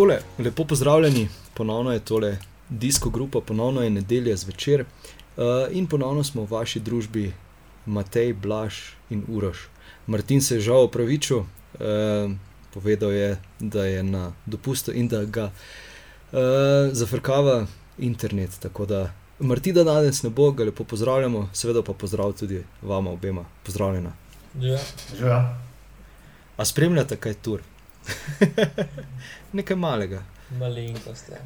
takole, lepo pozdravljeni, ponovno je tole disko grupa, ponovno je nedelja zvečer uh, in ponovno smo v vaši družbi, Matej, Blaž in Uroš. Martin se je žal opravičil, uh, povedal je, da je na dopustu in da ga uh, zafrkava internet. Tako da Martina danes ne bo, ga lepo pozdravljamo, seveda pa pozdrav tudi vama obema. Pozdravljena. Ja, Živa. A spremljate kaj tur? Nekaj malega. malenkost. Ja.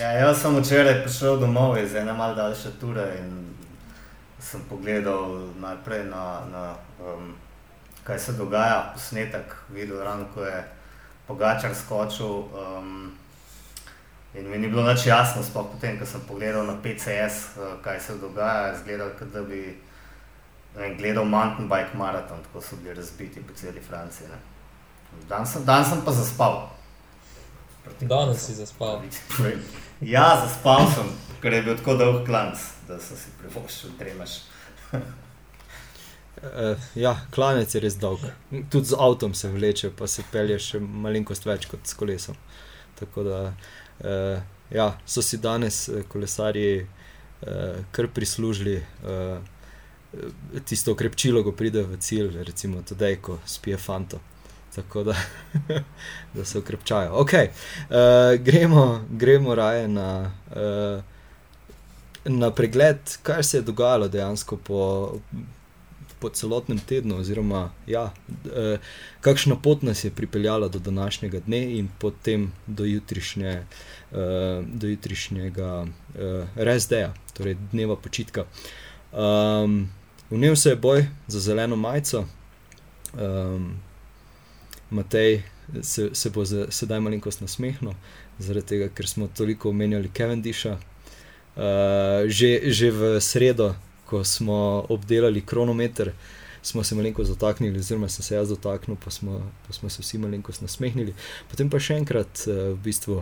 Ja, jaz sem včeraj prišel domov iz ene malce daljše ture in sem pogledal najprej na, na um, kaj se dogaja, posnetek, videl ravno, ko je Pogačar skočil. Um, in mi ni bilo več jasno, sploh potem, ko sem pogledal na PCS, uh, kaj se dogaja, izgledal, kot da bi vem, gledal mountain bike maraton, tako so bili razbiti po celi Franciji. ne. Dan sem, dan sem pa zaspal. Danes si zaspal. Povem. Ja, zaspal sem, ker je bil tako dolg klanc, da sem si privoščil tremaš. Uh, ja, klanec je res dolg. Tudi z avtom se vleče, pa se pelje še malenkost več kot s kolesom. Tako da uh, ja, so si danes eh, kolesarji uh, kar prislužili uh, tisto okrepčilo, ko pride v cilj, recimo tudi, ko spije fanto. Tako da, da se okrepčajo. Okay. Uh, gremo, gremo raje na, uh, na pregled, kaj se je dogajalo dejansko po, po celotnem tednu, oziroma ja, uh, kakšna pot nas je pripeljala do današnjega dne in potem do, jutrišnje, uh, do jutrišnjega uh, resdeja, torej dneva počitka. Um, Vnel se je boj za zeleno majico. Um, Matej se, se bo za, sedaj malenkost nasmehnil, zaradi tega, ker smo toliko omenjali Cavendisha. Uh, že, že v sredo, ko smo obdelali kronometer, smo se malenkost dotaknili, oziroma sem se jaz dotaknil, pa smo, pa smo se vsi malenkost nasmehnili. Potem pa še enkrat uh, v bistvu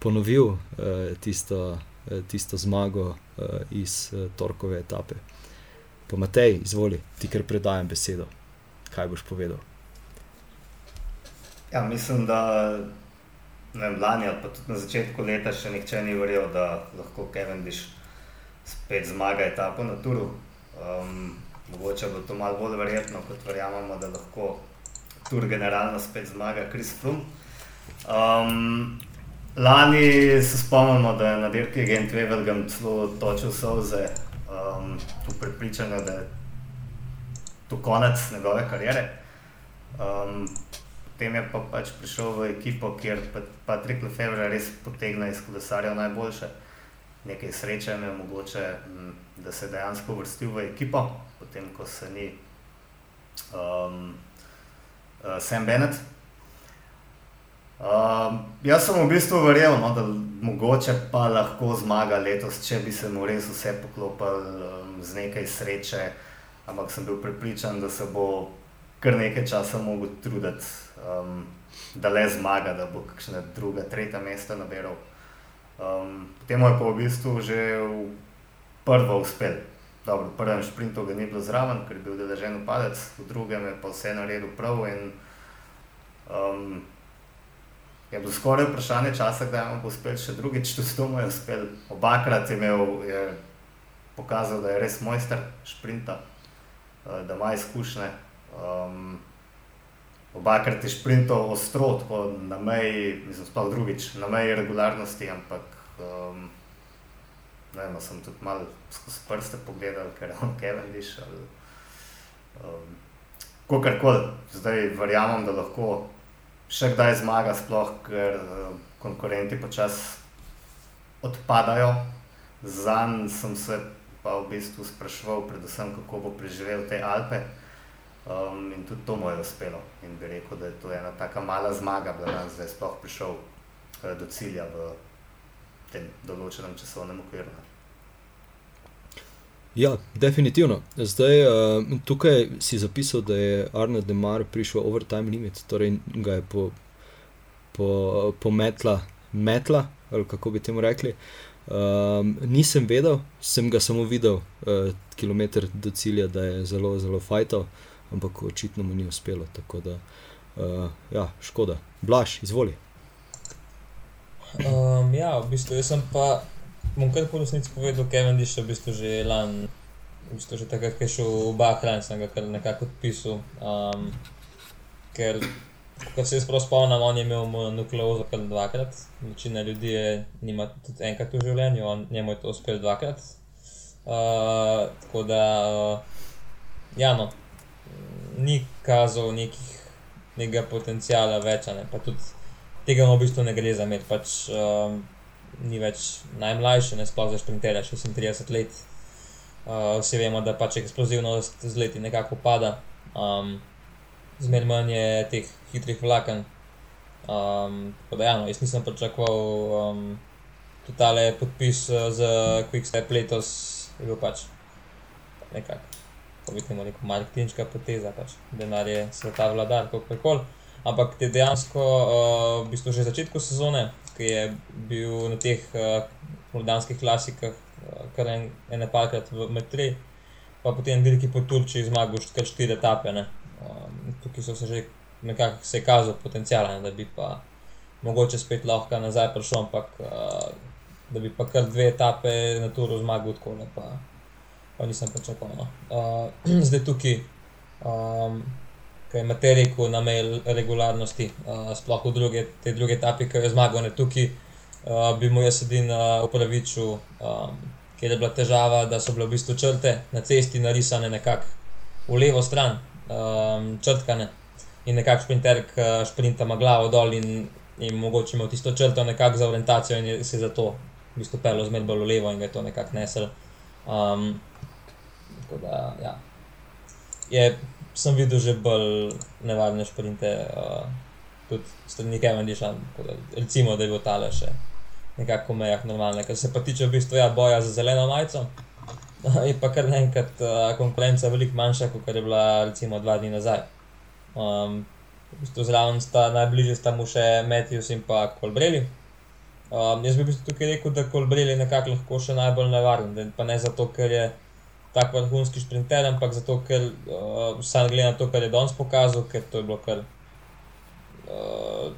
ponovil uh, tisto, uh, tisto zmago uh, iz uh, torkove etape. Pa Matej, izvoli, ti kar predajam besedo. Kaj boš povedal? Ja, mislim, da ne vem, lani ali pa tudi na začetku leta še nihče ni verjel, da lahko Cavendish spet zmaga etapo na Turu. Um, mogoče bo to malo bolj verjetno, kot verjamemo, da lahko Tur generalno spet zmaga Chris Froome. Um, lani se spomnimo, da je na dirki Gent Wevelgem celo točil solze um, v prepričanju, da je to konec njegove kariere. Um, potem je pa pač prišel v ekipo, kjer pa Patrik Lefebvre res potegne iz kolesarjev najboljše. Nekaj sreče je mogoče, da se je dejansko vrstil v ekipo, potem ko se ni um, uh, Sam Bennett. Um, jaz sem v bistvu verjel, no, da mogoče pa lahko zmaga letos, če bi se mu res vse poklopili um, z nekaj sreče, ampak sem bil prepričan, da se bo kar nekaj časa mogel truditi, um, da le zmaga, da bo kakšna druga, tretja mesta naberal. Um, potem je pa v bistvu že v prvo uspel. Dobro, v prvem sprintu ga ni bilo zraven, ker je bil deležen upadec, v drugem je pa vse naredil prav in um, je bilo skoraj vprašanje časa, kdaj mu bo uspel še drugič, tudi to mu je uspel. Obakrat je imel, je pokazal, da je res mojster šprinta, uh, da ima izkušnje. Um, obakrat je šprintal ostro, tako na meji, mislim, sploh drugič, na meji regularnosti, ampak um, ne vem, sem tudi malo skozi prste pogledal, ker je on Cavendish ali um, kakorkoli. Zdaj verjamem, da lahko še kdaj zmaga, sploh ker uh, konkurenti počasi odpadajo. Zanj sem se pa v bistvu spraševal, predvsem kako bo preživel te Alpe. Um, in tudi to mu je uspelo. In bi rekel, da je to ena tako mala zmaga, da je zdaj sploh prišel uh, do cilja v tem določenem časovnem okviru. Ja, definitivno. Zdaj, uh, tukaj si zapisal, da je Arnold Demar prišel over time limit, torej ga je po, po, pometla metla, ali kako bi temu rekli. Um, nisem vedel, sem ga samo videl, uh, kilometr do cilja, da je zelo, zelo fajtal, ampak očitno mu ni uspelo. Tako da Uh, ja, škoda. Blaž, izvoli. Um, ja, v bistvu sem pa, bom kar po resnici povedal, Kevin je v bistvu že lani, v bistvu že takrat, ko je šel v Bahrain, sem ga kar nekako odpisal. Um, ker, ko se jaz prav spomnim, on je imel nukleozo kar dvakrat, večina ljudi je nima tudi enkrat v življenju, on njemu je to uspel dvakrat. Uh, tako da, uh, ja, no, ni kazal nekih, nekega potencijala več, ne, tudi tega v bistvu ne gre za med. Pač, um, ni več najmlajši, ne sploh za šprinterja, 36 let. Uh, vsi vemo, da pač eksplozivnost z leti nekako pada, um, zmeraj manj je teh hitrih vlaken. Um, da, ja, no, jaz nisem pričakoval, um, da tale podpis uh, za Quickstep letos je bil pač nekako, ko vidimo, neko marketinška poteza, pač denar je sveta vladar, kako koli. Ampak te dejansko, uh, v bistvu že na začetku sezone, ki je bil na teh uh, mordanskih klasikah, uh, kar en, ene parkrat v Metri, pa potem veliki po Turčiji zmagal kar štiri etape. Um, tukaj so se že nekako se kazal potencijal, da bi pa mogoče spet lahko nazaj prišel, ampak uh, da bi pa kar dve etape na turu zmagal, tako ne pa, pa nisem pričakoval. No. Uh, zdaj tukaj. Um, ki je materiku na mail regularnosti, uh, sploh v druge, te druge etape, ki je zmagal ne tukaj, uh, bi mu jaz sedin uh, upravičil, um, ker je bila težava, da so bile v bistvu črte na cesti narisane nekako v levo stran, um, črtkane in nekako šprinter, ki šprinta ima glavo dol in, in mogoče ima tisto črto nekako za orientacijo in je se zato v bistvu pelo zmed bolj v levo in ga je to nekako nesel. Um, tako da, ja. Je sem videl že bolj nevarne šprinte, uh, tudi strani Kevendiša, recimo, da je bil tale še nekako v mejah normalne. Kar se pa tiče v bistvu ja, boja za zeleno majico, je pa kar naenkrat uh, konkurenca veliko manjša, kot je bila recimo dva dni nazaj. Um, v bistvu zraven sta najbližje sta mu še Matthews in pa Kolbreli. Um, jaz bi v bistvu tukaj rekel, da Kolbreli nekako lahko še najbolj nevaren, pa ne zato, ker je tako vrhunski sprinter, ampak zato, ker uh, vsaj glede na to, kar je danes pokazal, ker to je bilo kar uh,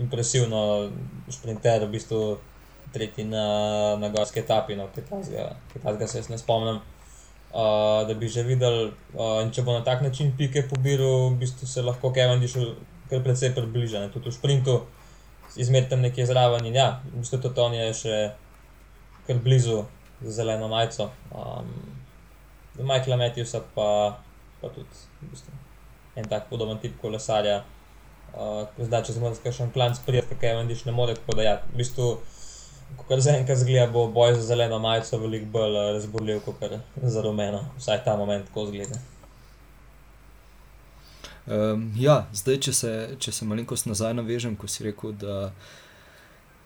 impresivno, sprinter v bistvu tretji na, na gorski etapi, no, ki tega se jaz ne spomnim. Uh, da bi že videl, uh, če bo na tak način pike pobiral, v bistvu se lahko Kevin dišel kar precej približati, tudi v sprintu, izmed tam nekje zraven. In ja, v bistvu to on je še kar blizu zeleno majico. Um, Michaela Matthewsa pa, pa tudi v bistvu, en tak podoben tip kolesarja. Uh, zdaj, če smo zdaj še en plan sprijeti, kaj vam diš ne more, tako da ja, v bistvu, ko za enkrat zgleda, bo boj za zeleno majico veliko bolj uh, razborljiv, kot za rumeno, vsaj ta moment, ko zgleda. Um, ja, zdaj, če se, če se malenkost nazaj navežem, ko si rekel, da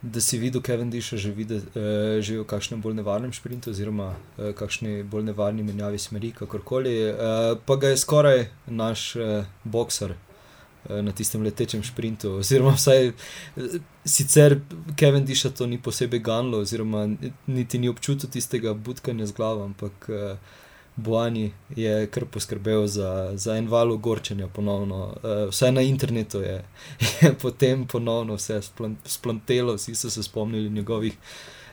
da si videl Kevin Diša že, vide, uh, že v kakšnem bolj nevarnem sprintu, oziroma uh, kakšni bolj nevarni menjavi smeri, kakorkoli. Uh, pa ga je skoraj naš uh, boxer uh, na tistem letečem sprintu. Oziroma, vsaj sicer Kevin Diša to ni posebej ganlo, oziroma niti ni občutil tistega budkanja z glavo, ampak. Uh, Boani je kar poskrbel za, za en val ogorčenja, ponovno. Uh, vse na internetu je, je potem ponovno vse splantelo, vsi so se spomnili njegovih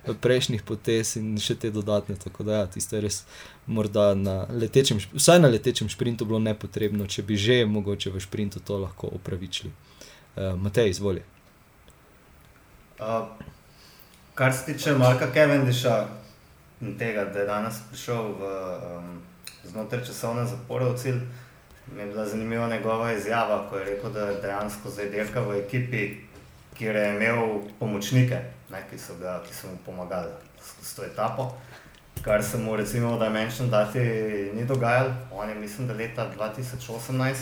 eh, prejšnjih potez in še te dodatne. Tako da, ja, tisto je res morda na letečem, vsaj na letečem sprintu bilo nepotrebno, če bi že mogoče v sprintu to lahko upravičili. Uh, Matej, izvoli. Uh, kar se tiče Marka Kevendiša, in tega, da je danes prišel v, um, znotraj časovne zapore v cilj. Mi je bila zanimiva njegova izjava, ko je rekel, da je dejansko zdaj delka v ekipi, kjer je imel pomočnike, ne, ki, so ga, ki so mu pomagali s to etapo. Kar se mu recimo v Dimension Dati ni dogajalo, on je mislim, da leta 2018.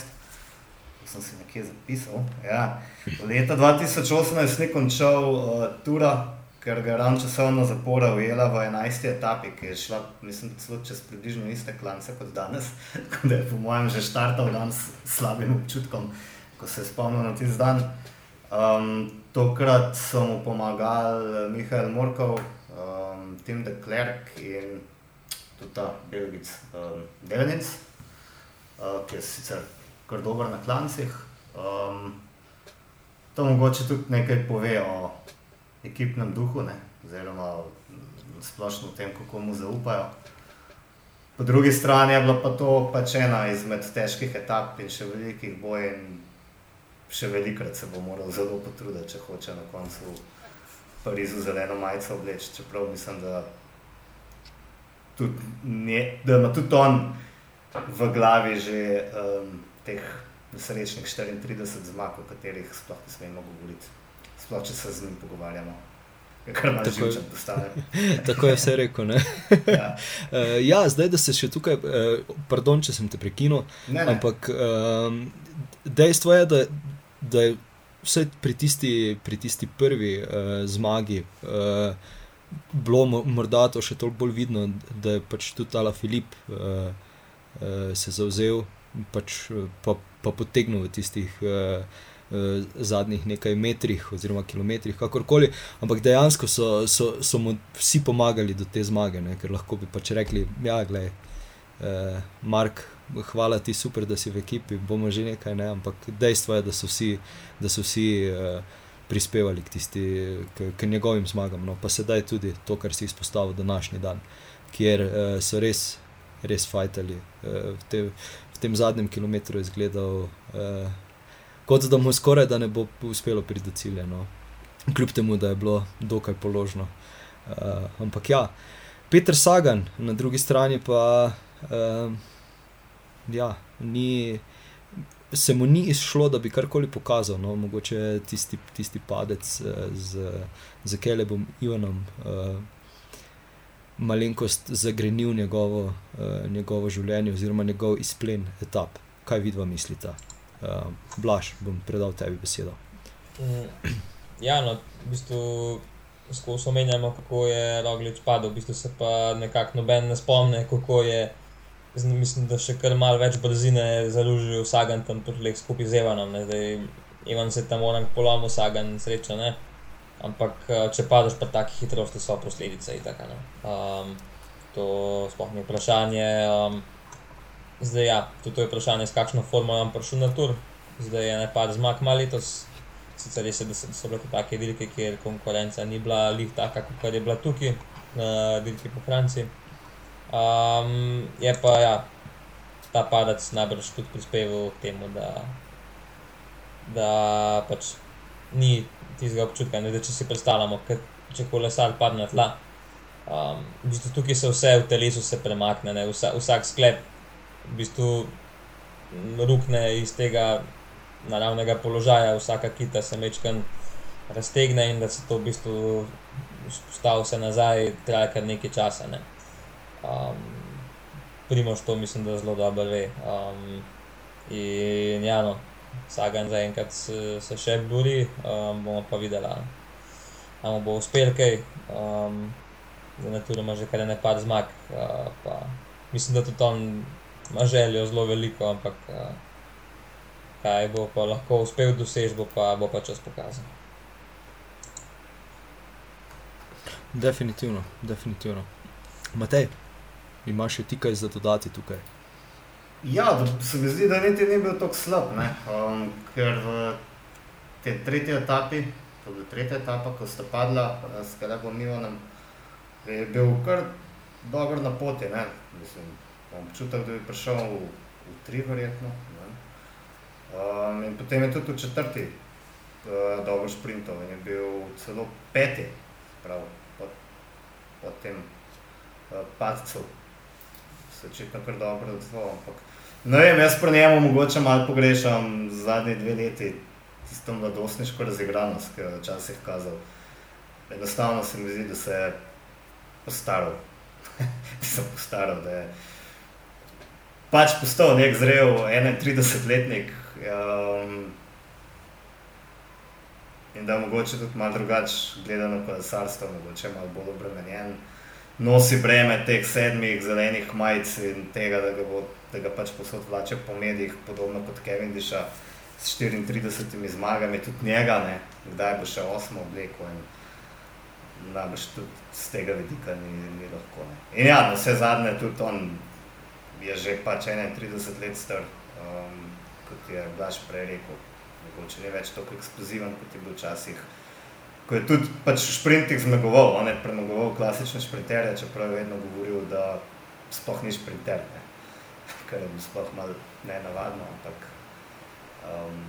Sem si nekje zapisal. Ja. Leta 2018 je končal uh, Tura, ker ga je ravno časovna zapora ujela v 11. etapi, ki je šla, mislim, celo čez približno iste klance kot danes, da je po mojem že štartal dan s slabim občutkom, ko se je spomnil na tisti dan. Um, tokrat so mu pomagali Mihajl Morkov, um, Tim de Klerk in tudi ta Belgic um, Delenic, uh, ki je sicer kar dober na klancih. Um, to mogoče tudi nekaj pove o ekipnem duhu, ne? oziroma splošno o tem, kako mu zaupajo. Po drugi strani je bila pa to pač ena izmed težkih etap in še velikih bojev. Še velikrat se bo moral zelo potruditi, če hoče na koncu v Parizu zeleno majico obleči. Čeprav mislim, da, tudi nje, da ima tudi on v glavi že um, teh nesrečnih 34 zmag, o katerih sploh ne smemo govoriti. Sploh če se z njim pogovarjamo. Postane. Tako je vse rekel. ja. Uh, ja, zdaj, da se še tukaj, uh, pardon, če sem te prekinil. Ne, ne. Ampak um, dejstvo je, da, da je vse pri tisti, pri tisti prvi uh, zmagi uh, bilo morda to še toliko bolj vidno, da je pač tudi Ala Filip uh, uh, se zauzel pač, pa, pa potegnil v tistih. Uh, Zadnjih nekaj metrih, oziroma kilometrih, kakorkoli, ampak dejansko so, so, so mu vsi pomagali do te zmage, ne? ker lahko bi pač rekli: Ja, gledaj, eh, Mark, hvala ti, super, da si v ekipi, bomo že nekaj, ne? ampak dejstvo je, da so vsi, da so vsi uh, prispevali k, tisti, k, k njegovim zmagam. No? Pa sedaj tudi to, kar si izpostavil današnji dan, kjer uh, so res, res fajtali. Uh, v, te, v tem zadnjem kilometru je izgledal, uh, kot da mu skoraj da ne bo uspelo priti do cilja. No? Kljub temu, da je bilo dokaj položno. Uh, ampak ja, Petr Sagan, na drugi strani pa. Uh, ja, ni, se mu ni izšlo, da bi karkoli pokazal. No, mogoče tisti, tisti padec eh, z, z Kelebom Ivanom, uh, malenkost zagrenil njegovo, uh, njegovo življenje oziroma njegov izplen etap. Kaj vidva mislita? Uh, Blaž, bom predal tebi besedo. Mm, ja, no, v bistvu. Skozi omenjamo, kako je Roglič padel, v bistvu se pa nekako noben ne spomne, kako je Zdaj, mislim, da še kar malo več brzine zalužijo vsak dan tam tudi skupaj z Evanom. Zdaj, Evan se tam moram polomiti, vsak dan sreča. Ne. Ampak eh, če padeš pa tako hitrosti, so posledice. Taka, um, to sploh ni vprašanje. Um, zdaj, ja, tudi to je vprašanje, s kakšno formo vam prišel na tur. Zdaj je nepad zmag malo letos. Sicer res je, da so bile tako velike, ker konkurenca ni bila lih taka, kot je bila tukaj, na dirki po Franciji. Um, je pa ja, ta padec najbrž tudi prispeval k temu, da, da pač ni tistega občutka, ne, da če si predstavljamo, da če kolesar padne na tla. Um, tukaj se vse v telesu premakne, ne, vsa, vsak sklep v bistvu rukne iz tega naravnega položaja, vsaka kita se mečkan raztegne in da se to v bistvu spusti vse nazaj, traja kar nekaj časa. Ne. Um, Primož to mislim, da zelo dobro ve. Um, in ja, no, vsak dan zaenkrat se, se še bori, um, bomo pa videli, ali bo uspel kaj. Um, na turu ima že kar ne pad zmag. Uh, mislim, da tudi on ima željo zelo veliko, ampak uh, kaj bo pa lahko uspel doseči, bo, bo pa čas pokazal. Definitivno, definitivno. Matej imaš še ti kaj za dodati tukaj? Ja, se mi zdi, da niti ni bil tako slab, um, ker v tej tretji etapi, to je bila tretja etapa, ko sta padla eh, s Kalebom Ivanom, je bil kar dobro na poti. Mislim, občutek, da bi prišel v, v tri, verjetno. Um, in potem je tudi v četrti uh, dolgo sprintov in je bil celo peti, prav po, po tem uh, padcu se očitno kar dobro odzval. Ampak, ne vem, jaz po njemu mogoče malo pogrešam zadnje dve leti, tisto mladostniško razigranost, ki je včasih kazal. Enostavno se mi zdi, da se je postaral. sem postaral, da je pač postal nek zrel 31-letnik. Um, in da mogoče tudi malo drugače gledano kolesarstvo, mogoče malo bolj obremenjen nosi breme teh sedmih zelenih majic in tega, da ga, bo, da ga pač posod vlače po medijih, podobno kot Kevin Diša s 34 zmagami, tudi njega, ne, kdaj bo še osmo obleko. Namreč tudi z tega vidika ni, ni lahko. Ne. In ja, vse zadnje, tudi on je že pač 31 let star, um, kot je Blaž prej rekel. mogoče ni več tako eksploziven, kot je bil včasih. Ko je tudi pač v sprintih zmagoval, on je premagoval klasične sprinterje, čeprav je vedno govoril, da sploh ni sprinter, ne. kar je sploh malo nenavadno, ampak um,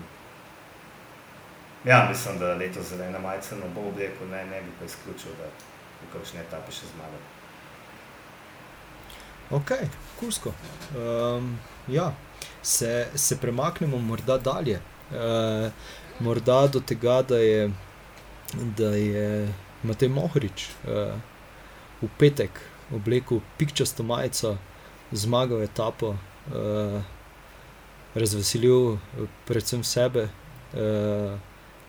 ja, mislim, da letos zelena majica ne bo oblekel, ne, ne bi pa izključil, da v kakšni etapi še zmagal. Ok, kursko. Um, ja, se, se premaknemo morda dalje. Uh, morda do tega, da je, da je Matej Mohorič uh, v petek oblekel pikčasto majico, zmagal etapo, uh, razveselil predvsem sebe, uh,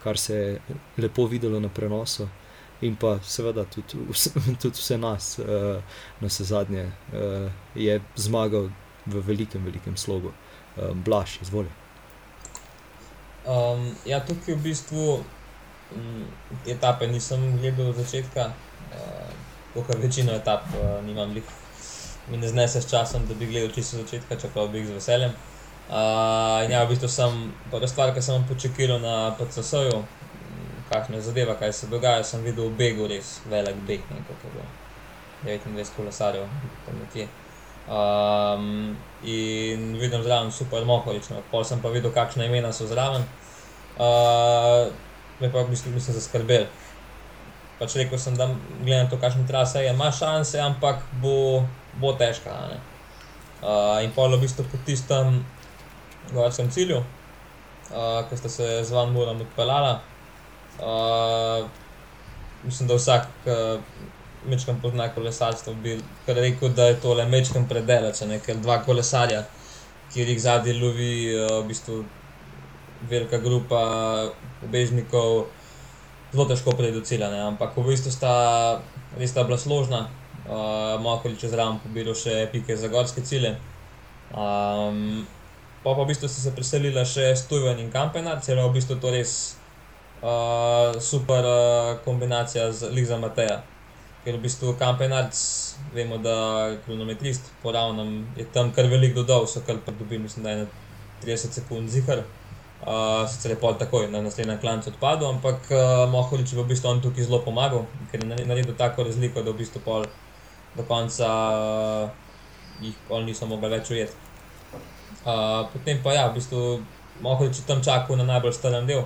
kar se je lepo videlo na prenosu in pa seveda tudi, vse, tudi vse nas, uh, na vse zadnje, uh, je zmagal v velikem, velikem slogu. Um, Blaž, izvoli. Um, ja, tukaj v bistvu um, etape nisem gledal od začetka, uh, kot večino etap, uh, nimam jih, mi ne znese s časom, da bi gledal čisto od začetka, čeprav bi jih z veseljem. Uh, ja, v bistvu sem, prva stvar, ki sem počakal na PCS-ju, kakšne zadeve, kaj se dogaja. Sem videl v Begu res velik beg, nekaj je bilo 29 kolesarjev, tam nekje. Um, in vidim zraven super mohorič, no. pol sem pa videl, kakšne imena so zraven. Uh, me pa v bistvu mislim zaskrbel. Pač rekel sem, da gledam to, kakšne trase je, ima šanse, ampak bo, bo težka. Uh, in pol v bistvu po tistem gorskem cilju, uh, ko sta se z Van Murom odpeljala, Uh, mislim, da vsak, ki mečkam pozna kolesarstvo, bi rekel, da je to le mečkam predelač, ker dva kolesarja, ki jih zadnji lovi, uh, v bistvu velika grupa obežnikov, zelo težko pride do cilja. Ne? Ampak v bistvu sta res ta bila složna, uh, Moholi čez ram pobilo še pike za gorske cilje. Um, pa pa v bistvu so se preselila še Stujven in Kampenar, celo v bistvu to res uh, super uh, kombinacija z Liza Mateja. Ker v bistvu Kampenarc, vemo, da je kronometrist, poravnam je tam kar velik dodal, so kar pridobili, mislim, da je na 30 sekund zihar. Uh, sicer je pol takoj na naslednjem klancu odpadel, ampak uh, Mohorič je v bistvu on tukaj zelo pomagal, ker je naredil tako razliko, da v bistvu pol do konca uh, jih pol niso mogli več ujeti. Uh, potem pa ja, v bistvu Mohorič je tam čakal na najbolj strnem delu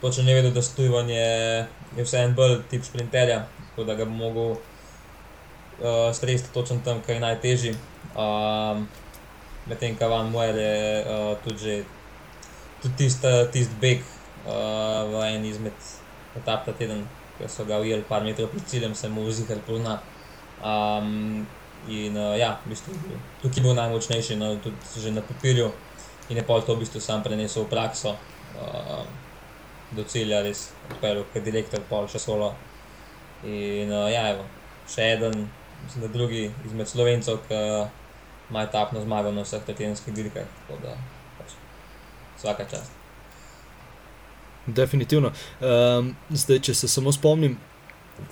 točno ne vedel, da Stujvan je, je vse en bolj tip sprinterja, tako da ga bo mogel uh, stresti točno tam, kar je najtežji. Um, Medtem Van Muer je uh, tudi že tudi tist, tist beg uh, v en izmed etap ta teden, ki so ga ujeli par metrov pred ciljem, se mu vzihar pozna. Um, in uh, ja, v bistvu, tukaj je bil najmočnejši, no, tudi že na papirju, in je pa to v bistvu sam prenesel v prakso. Uh, do cilja, res odpeljal, kot direktor, pol še solo. In uh, ja, evo, še eden, mislim, da drugi izmed slovencev, ki ima etapno zmago na vseh tedenskih dirkah. Tako da pač, vsaka čast. Definitivno. Um, zdaj, če se samo spomnim.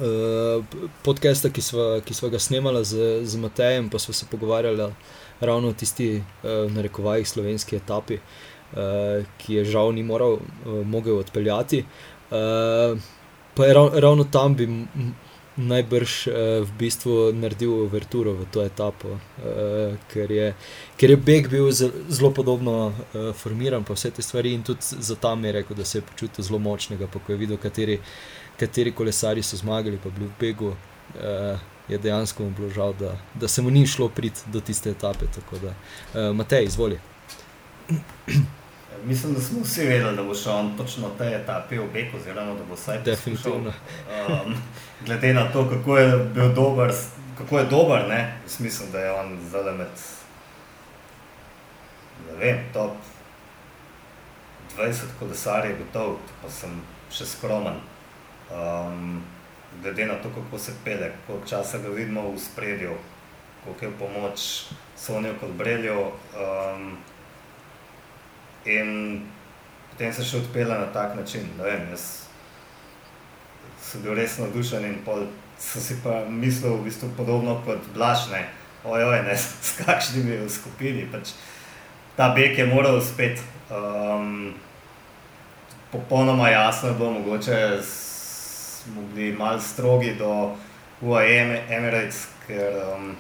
Uh, podcasta, ki smo, ki smo ga snemali z, z Matejem, pa smo se pogovarjali ravno o tisti, uh, na rekovajih, slovenski etapi. Uh, ki je žal ni moral, uh, mogel odpeljati. Uh, pa je rav, ravno tam bi najbrž uh, v bistvu naredil uverturo v to etapo, uh, ker, je, ker je Beg bil zelo podobno uh, formiran, pa vse te stvari in tudi za tam je rekel, da se je počutil zelo močnega, pa ko je videl, kateri, kateri kolesari so zmagali, pa bili v Begu. Uh, Je dejansko mu bilo žal, da, da se mu ni šlo priti do tiste etape. Da, uh, Matej, izvoli. Mislim, da smo vsi vedeli, da bo šel on točno na tej etapi v Beku, oziroma da bo vsaj definitivno. Um, glede na to, kako je bil dober, kako je dober, ne, mislim, da je on zdaj med vem, top 20 kolesarjev gotov, pa sem še skromen. Um, glede na to, kako se pele, koliko časa ga vidimo v spredju, koliko je pomoč Sonijo kot Breljo. Um, In potem se še odpela na tak način. Vem, jaz sem bil res navdušen in sem si pa mislil v bistvu podobno kot Blažne, ojoj, ne, s kakšnimi v skupini. Pač, ta beg je moral spet. Um, popolnoma jasno je bilo, mogoče smo bili malo strogi do UAE Emirates, ker um,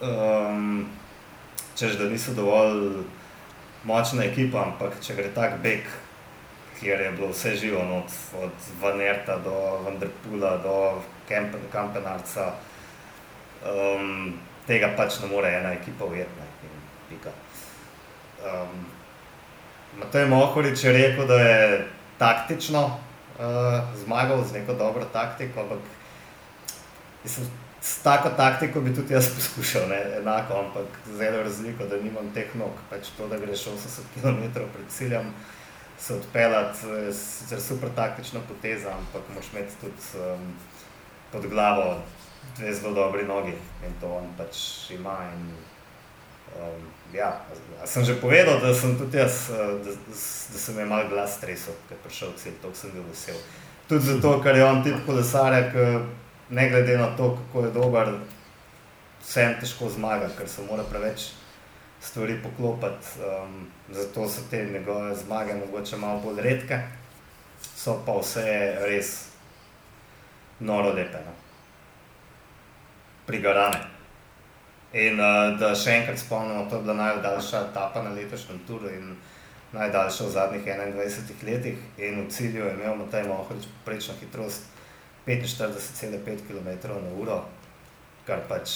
um, češ, da niso dovolj močna ekipa, ampak če gre tak beg, kjer je bilo vse živo, no, od Vanerta do Vanderpula do Kampenarca, um, tega pač ne more ena ekipa ujetna. Um, Matej Mohorič je rekel, da je taktično uh, zmagal z neko dobro taktiko, ampak mislim, s tako taktiko bi tudi jaz poskušal, ne? enako, ampak zelo razliko, da nimam teh nog, pač to, da greš 80 km pred ciljem, se odpeljati, sicer super taktična poteza, ampak moš imeti tudi um, pod glavo dve zelo dobri nogi in to on pač ima. In, um, ja, sem že povedal, da sem tudi jaz, uh, da, da sem imel malo glas stresov, ker je prišel cilj, to sem bil vesel. Tudi zato, ker je on tip kolesarja, ne glede na to, kako je dober, vsem težko zmaga, ker se mora preveč stvari poklopiti. Um, zato so te njegove zmage mogoče malo bolj redke, so pa vse res noro lepe. No? Prigarane. In uh, da še enkrat spomnimo, to je bila najdaljša etapa na letošnjem turu in najdaljša v zadnjih 21 letih. In v cilju je imel Matej Mohorič prečno hitrost 45,5 km/h, kar pač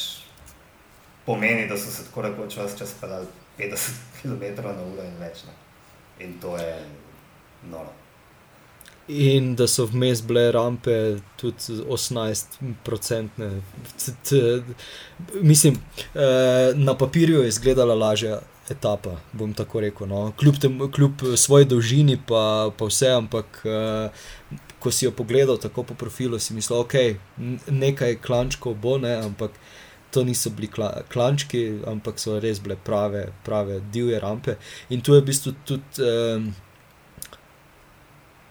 pomeni, da so se tako rekoč vse čas pelali 50 km/h in več. Ne. In to je noro. In da so vmes bile rampe tudi 18-procentne. Mislim, eh, na papirju je izgledala lažja etapa, bom tako rekel. No. Kljub, tem, kljub svoji dolžini, pa, pa vse, ampak eh, ko si jo pogledal tako po profilu, si mislil, je nekaj klančkov, bo, ne, ampak to niso bili kla, klančki, ampak so res bile prave, prave divje rampe. In tu je v bistvu tudi um,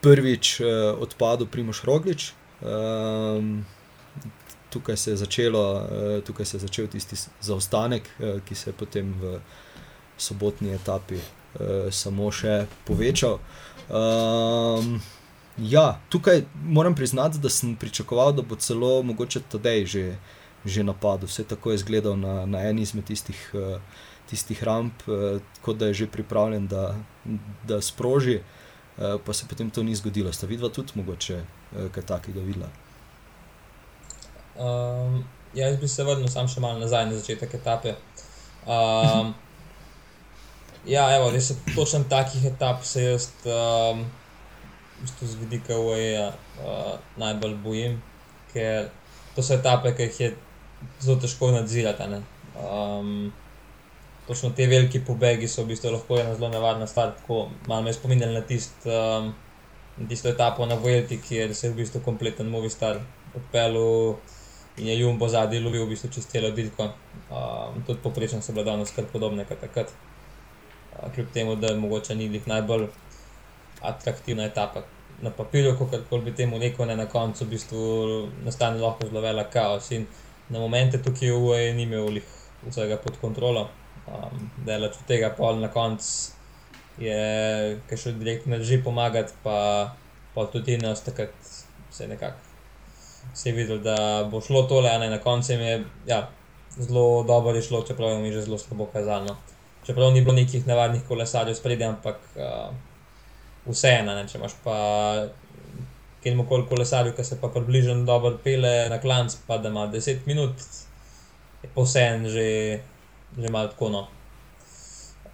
prvič uh, odpadel Primoš Roglič. Um, tukaj se je začelo, uh, tukaj se je začel tisti zaostanek, uh, ki se je potem v sobotni etapi uh, samo še povečal. Um, Ja, tukaj moram priznati, da sem pričakoval, da bo celo mogoče tedaj že, že napadel. Vse tako je izgledal na, na eni izmed tistih, uh, tistih ramp, uh, kot da je že pripravljen, da, da sproži, uh, pa se potem to ni zgodilo. Sta vidva tudi mogoče uh, kaj takega videla? Um, ja, jaz bi se vrnil sam še malo nazaj na začetek etape. Um, ja, evo, res je točno takih etap se jaz. Um, z vidika UAE uh, najbolj bojim, ker to so etape, ki jih je zelo težko nadzirati. Um, točno te velike pobegi so v bistvu lahko ena zelo nevarna stvar. Tako malo me spominjali na, tist, um, na tisto etapo na Vojti, kjer se je v bistvu kompleten Movi Star odpeljal. In je Jumbo zadnji lovil v bistvu čez celo dirko. Um, tudi poprečno so bile danes kar podobne kot takrat. Kljub temu, da mogoče ni njih najbolj atraktivna etapa. Na papirju, kako bi temu rekel, ne, na koncu v bistvu nastane lahko zelo velik kaos. In na momente tukaj UE ni imel vsega pod kontrolo, um, da je od tega pol na koncu je, ki še direktno ne drži pomagati, pa, tudi ne ostakrat se nekako. Se je videl, da bo šlo tole, a ne na koncu je ja, zelo dobro je šlo, čeprav je mi že zelo slabo kazalo. Čeprav ni bilo nekih navadnih kolesarjev spredje, ampak. Uh, vseeno, če imaš pa kjer koli kolesarju, ki se pa približno dobro pele na klanc, pa da ima 10 minut, je posebej že, že malo tako. No.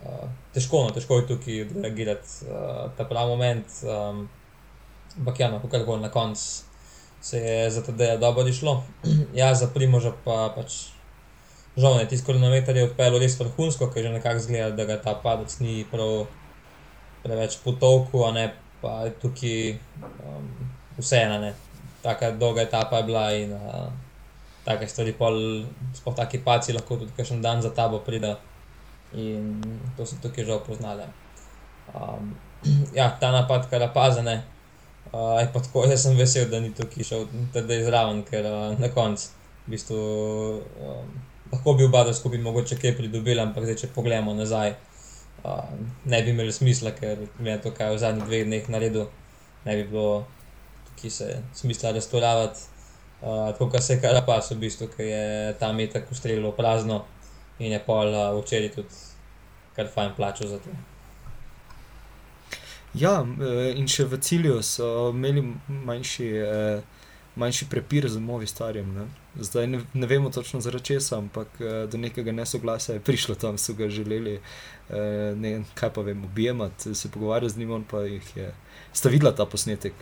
Uh, težko, no, težko je tukaj odreagirati uh, ta pravi moment. Um, ampak ja, no, kar koli na koncu se je za je dobro išlo. ja, za primoža pa pač. Žal je tisto kilometer odpeljal res vrhunsko, ker je že nekako zgleda, da ga ta padec ni prav preveč potovku, a ne pa tukaj um, vseeno. Taka dolga etapa je bila in uh, take stvari, sploh taki paci, lahko tudi kakšen dan za tabo pride. In to so tukaj že opoznali. Um, ja, ta napad, kar opazane, uh, je pa tako, jaz sem vesel, da ni tukaj šel tedaj zraven, ker uh, na koncu v bistvu um, lahko bi oba skupaj mogoče kaj pridobili, ampak zdaj, če pogledamo nazaj uh, ne bi imeli smisla, ker je to, kar je v zadnjih dveh dneh naredil, ne bi bilo ki se smisla restaurirati. Uh, tako se je kar pas, v bistvu, ki je tam je tako streljalo prazno in je pol uh, včeraj tudi kar fajn plačal za to. Ja, in še v cilju so imeli manjši, manjši prepir z novi starjem. Ne? Zdaj ne, ne vemo točno zaradi česa, ampak do nekega nesoglasja je prišlo tam, so ga želeli, ne vem, kaj pa vem, objemati, se pogovarjati z njim, on pa jih je. Ste videli ta posnetek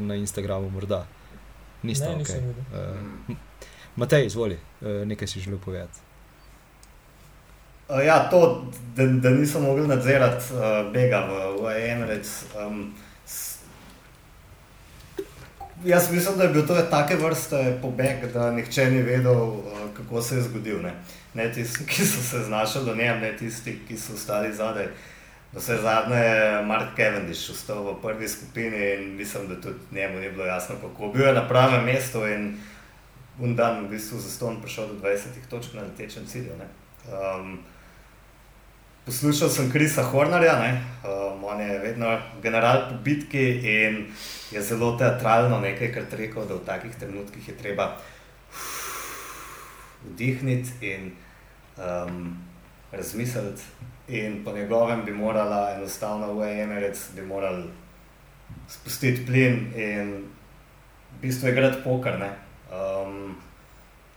na Instagramu, morda? Niste, ne, okay. uh, Matej, izvoli, uh, nekaj si želel povedati. Uh, ja, to, da, da nisem mogel nadzirati uh, bega v, v Emirates. Um, jaz mislim, da je bil to take vrste pobeg, da nihče ni vedel, uh, kako se je zgodil. Ne, ne tisti, ki so se znašli do njem, ne tisti, ki so ostali zadaj. Vse zadnje je Mark Cavendish vstal v prvi skupini in mislim, da tudi njemu ni bilo jasno, kako bil je na pravem mestu in un dan v bistvu za ston prišel do 20 točk na letečem cilju. Um, poslušal sem Krisa Hornerja, um, on je vedno general po bitki in je zelo teatralno nekaj, kar rekel, da v takih trenutkih je treba vdihniti in um, razmisliti. In po njegovem bi morala enostavno v Emirates, bi morali spustiti plin in v bistvu je grad poker. Um,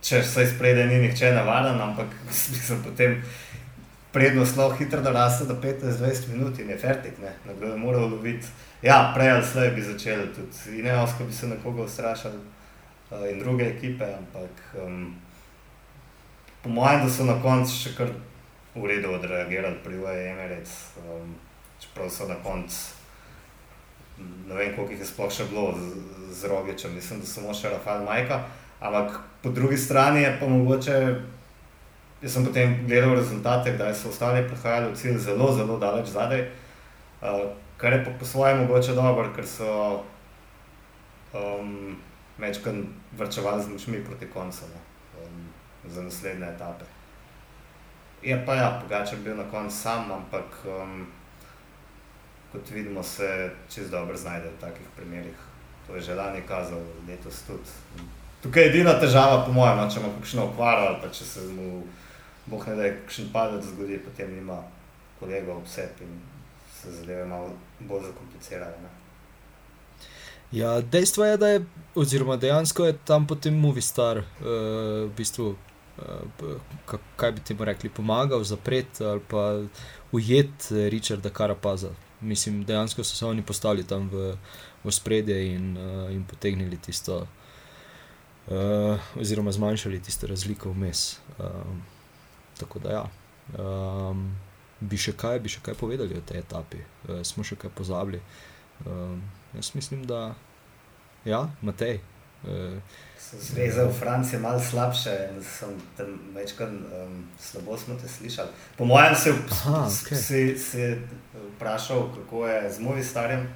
če se izprede, ni nihče navaden, ampak mislim, potem prednost zelo hitro naraste do 15-20 minut in je fertik, nekdo je moral loviti. Ja, prej ali slej bi začeli tudi Ineosko, bi se nekoga ustrašili uh, in druge ekipe, ampak um, po mojem, da so na koncu še kar v redu odreagirali pri Emirates, um, čeprav so na koncu, ne vem koliko jih je sploh še bilo z, z Rogičem, mislim, da samo še Rafael Majka, ampak po drugi strani je pa mogoče, jaz sem potem gledal rezultate, da so ostali prihajali v cilj zelo, zelo daleč zadaj, uh, kar je pa po svojem mogoče dobro, ker so um, mečkan vrčevali z močmi proti koncu ne, um, za naslednje etape. Je pa ja, drugače bil na koncu sam, ampak um, kot vidimo, se čez dobro znajde v takih primerih. To je že lani kazal, letos tudi. Tukaj je edina težava, po mojem, no, če ima kakšno okvaro ali pa če se mu, boh ne da, kakšen padec zgodi, potem ima kolega obsep in se zadeve malo bolj zakomplicirajo. Ja, dejstvo je, da je, oziroma dejansko je tam potem Movistar, uh, v bistvu uh, kaj bi ti rekli, pomagal zapreti ali pa ujeti Richarda Karapaza. Mislim, dejansko so se oni postali tam v, v spredje in, uh, in potegnili tisto, uh, oziroma zmanjšali tisto razliko vmes. Um, tako da, ja. Um, bi še kaj, bi še kaj povedali o tej etapi, uh, smo še kaj pozabili. Um, jaz mislim, da ja, Matej. Uh, Zveza v Franciji je malo slabše, sem tam večkrat um, slabo smo te slišali. Po mojem se je okay. vprašal, kako je z movi starjem.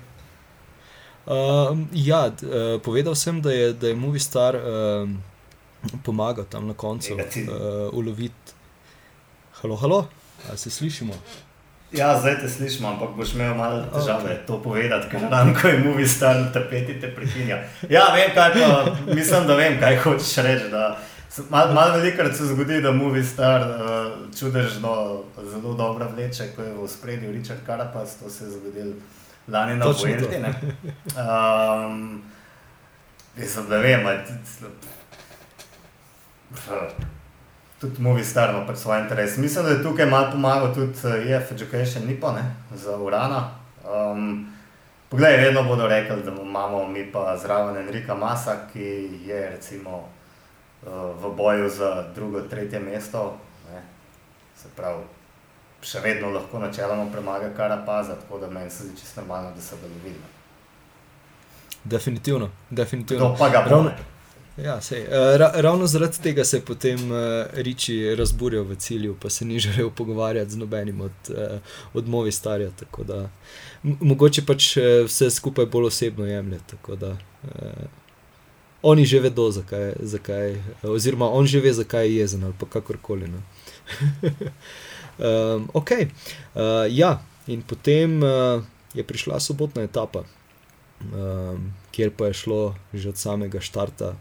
Uh, ja, uh, povedal sem, da je, da je Movi Star uh, pomagal tam na koncu uh, uloviti. Halo, halo, ali se slišimo? Ja, zdaj te slišim, ampak boš imel malo težave okay. to povedati, ker dan, ko je movi star, tapeti te prekinja. Ja, vem, kaj pa, mislim, da vem, kaj hočeš reči. Malo mal velikrat se zgodi, da movi star uh, čudežno zelo dobro vleče, ko je v spredju Richard Carapaz, to se je zgodilo lani na Vuelti. Um, mislim, da vem, ali tudi Movi Star ima pač svoj interes. Mislim, da je tukaj malo pomagal tudi EF Education, ni pa ne, za Urana. Um, Poglej, vedno bodo rekli, da imamo mi pa zraven Enrika Masa, ki je recimo uh, v boju za drugo, tretje mesto. Ne. Se pravi, še vedno lahko načeloma premaga Karapaza, tako da meni se zdi čisto normalno, da se bodo videli. Definitivno, definitivno. To pa ga bo. Ja, sej, eh, ra, ravno zaradi tega se je potem uh, Riči razburjal v cilju, pa se ni želel pogovarjati z nobenim od, uh, od Movi starja. Mogoče pač vse skupaj bolj osebno jemlje. Da, uh, oni že vedo, zakaj, zakaj, oziroma on že ve, zakaj je jezen ali kakorkoli. um, ok, uh, ja, in potem uh, je prišla sobotna etapa, um, kjer pa je šlo že od samega štarta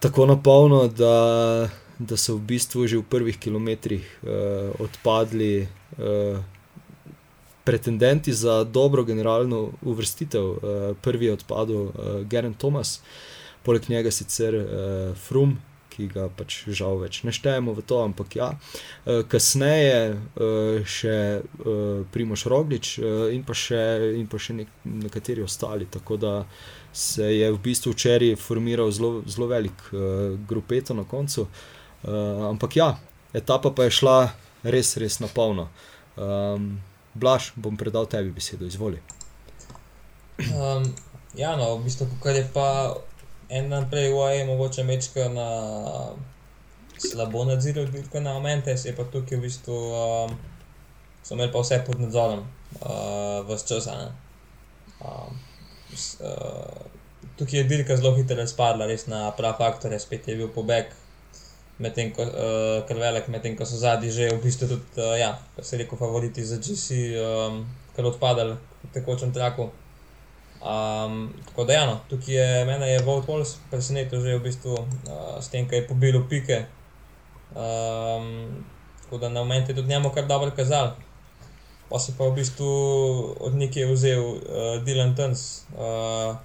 tako na polno, da, da so v bistvu že v prvih kilometrih uh, odpadli. Uh, pretendenti za dobro generalno uvrstitev. Uh, prvi je odpadel uh, Geren Thomas, poleg njega sicer uh, Frum. Ki ga pač žal več ne štejemo v to, ampak ja. Kasneje še Primoš Roglič in pa še, in pa še nek, nekateri ostali. Tako da se je v bistvu včeraj formiral zelo, zelo velik grupeto na koncu. Ampak ja, etapa pa je šla res, res na polno. Blaž, bom predal tebi besedo, izvoli. Um, ja, no, v bistvu, kar je pa en dan prej, je mogoče mečka na slabo nadziral, kot na momente, se je pa tukaj v bistvu, um, so imeli pa vse pod nadzorom, uh, vse čas. Um, uh, tukaj je dirka zelo hitro razpadla, res na prav faktor, spet je bil pobeg medtem ko uh, kar velik, medtem ko so zadnji že v bistvu tudi, uh, ja, se reko, favoriti za GC, um, kar odpadali v tekočem traku. Um, tako da, ja, no, tukaj je mene je Vogt Walls presenetil že v bistvu uh, s tem, kaj je pobil pike. Um, tako da na moment je tudi njemu kar dobro kazal. Pa se pa v bistvu od nekje vzel uh, Dylan Tuns, uh,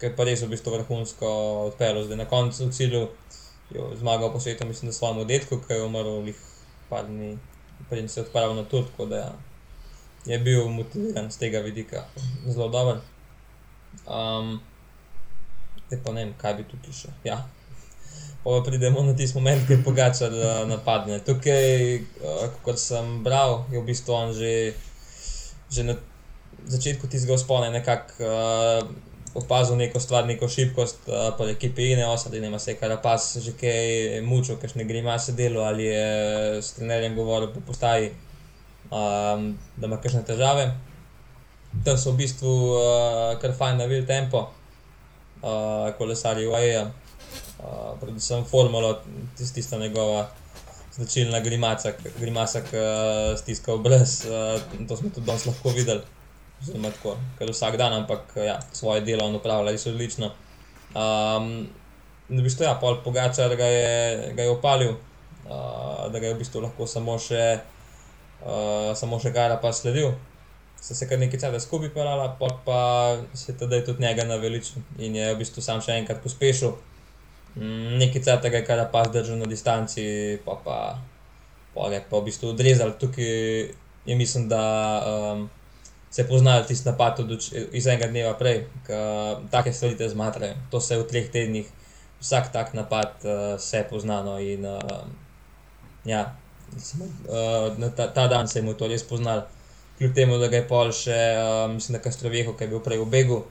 ki je pa res v bistvu vrhunsko odpeljal, zdaj na koncu cilju jo zmagal po svetu, mislim, da svojemu detku, ki je umrl v par dni, preden se je odpravil na tur, tako da ja, je bil motiviran z tega vidika zelo dober. Um, Te pa ne vem, kaj bi tukaj še. Ja. Pa pridemo na tisti moment, ki je pogača, da napadne. Tukaj, uh, kot sem bral, je v bistvu on že, že na začetku tistega spone nekako uh, opazil neko stvar, neko šibkost, uh, pa ekipi in osad, da ima se kar pas, že kaj mučil, kakšne grimase delo ali je s trenerjem govoril po postaji, um, da ima kakšne težave. Tam so v bistvu uh, kar fajn navil tempo, uh, kolesarji UAE, uh, predvsem formulo, tista tist njegova. Značilna grimasa, grimasa ki uh, stiska obraz, uh, to smo tudi danes lahko videli zelo tako, ker vsak dan, ampak ja, svoje delo on upravlja res odlično. Um, v bistvu, ja, pol pogača, da ga je, ga je opalil, uh, da ga je v bistvu lahko samo še, uh, samo še gara pa sledil. Se je kar nekaj časa skupaj pelala, pa se je tudi njega naveličil in je v bistvu sam še enkrat pospešil. Nekaj časa ga je kar pa zdržal na distanci, pa pa, je pa v bistvu odrezal. Tukaj je mislim, da um, se poznajo tisti napad iz enega dneva prej, ki take stvari te zmatrajo. To se v treh tednih, vsak tak napad uh, se poznano in uh, ja, samo, uh, ta, ta dan se je mu to res poznal. Kljub temu, da ga je pol še, uh, mislim, da Kastroveho, ki je bil prej v begu,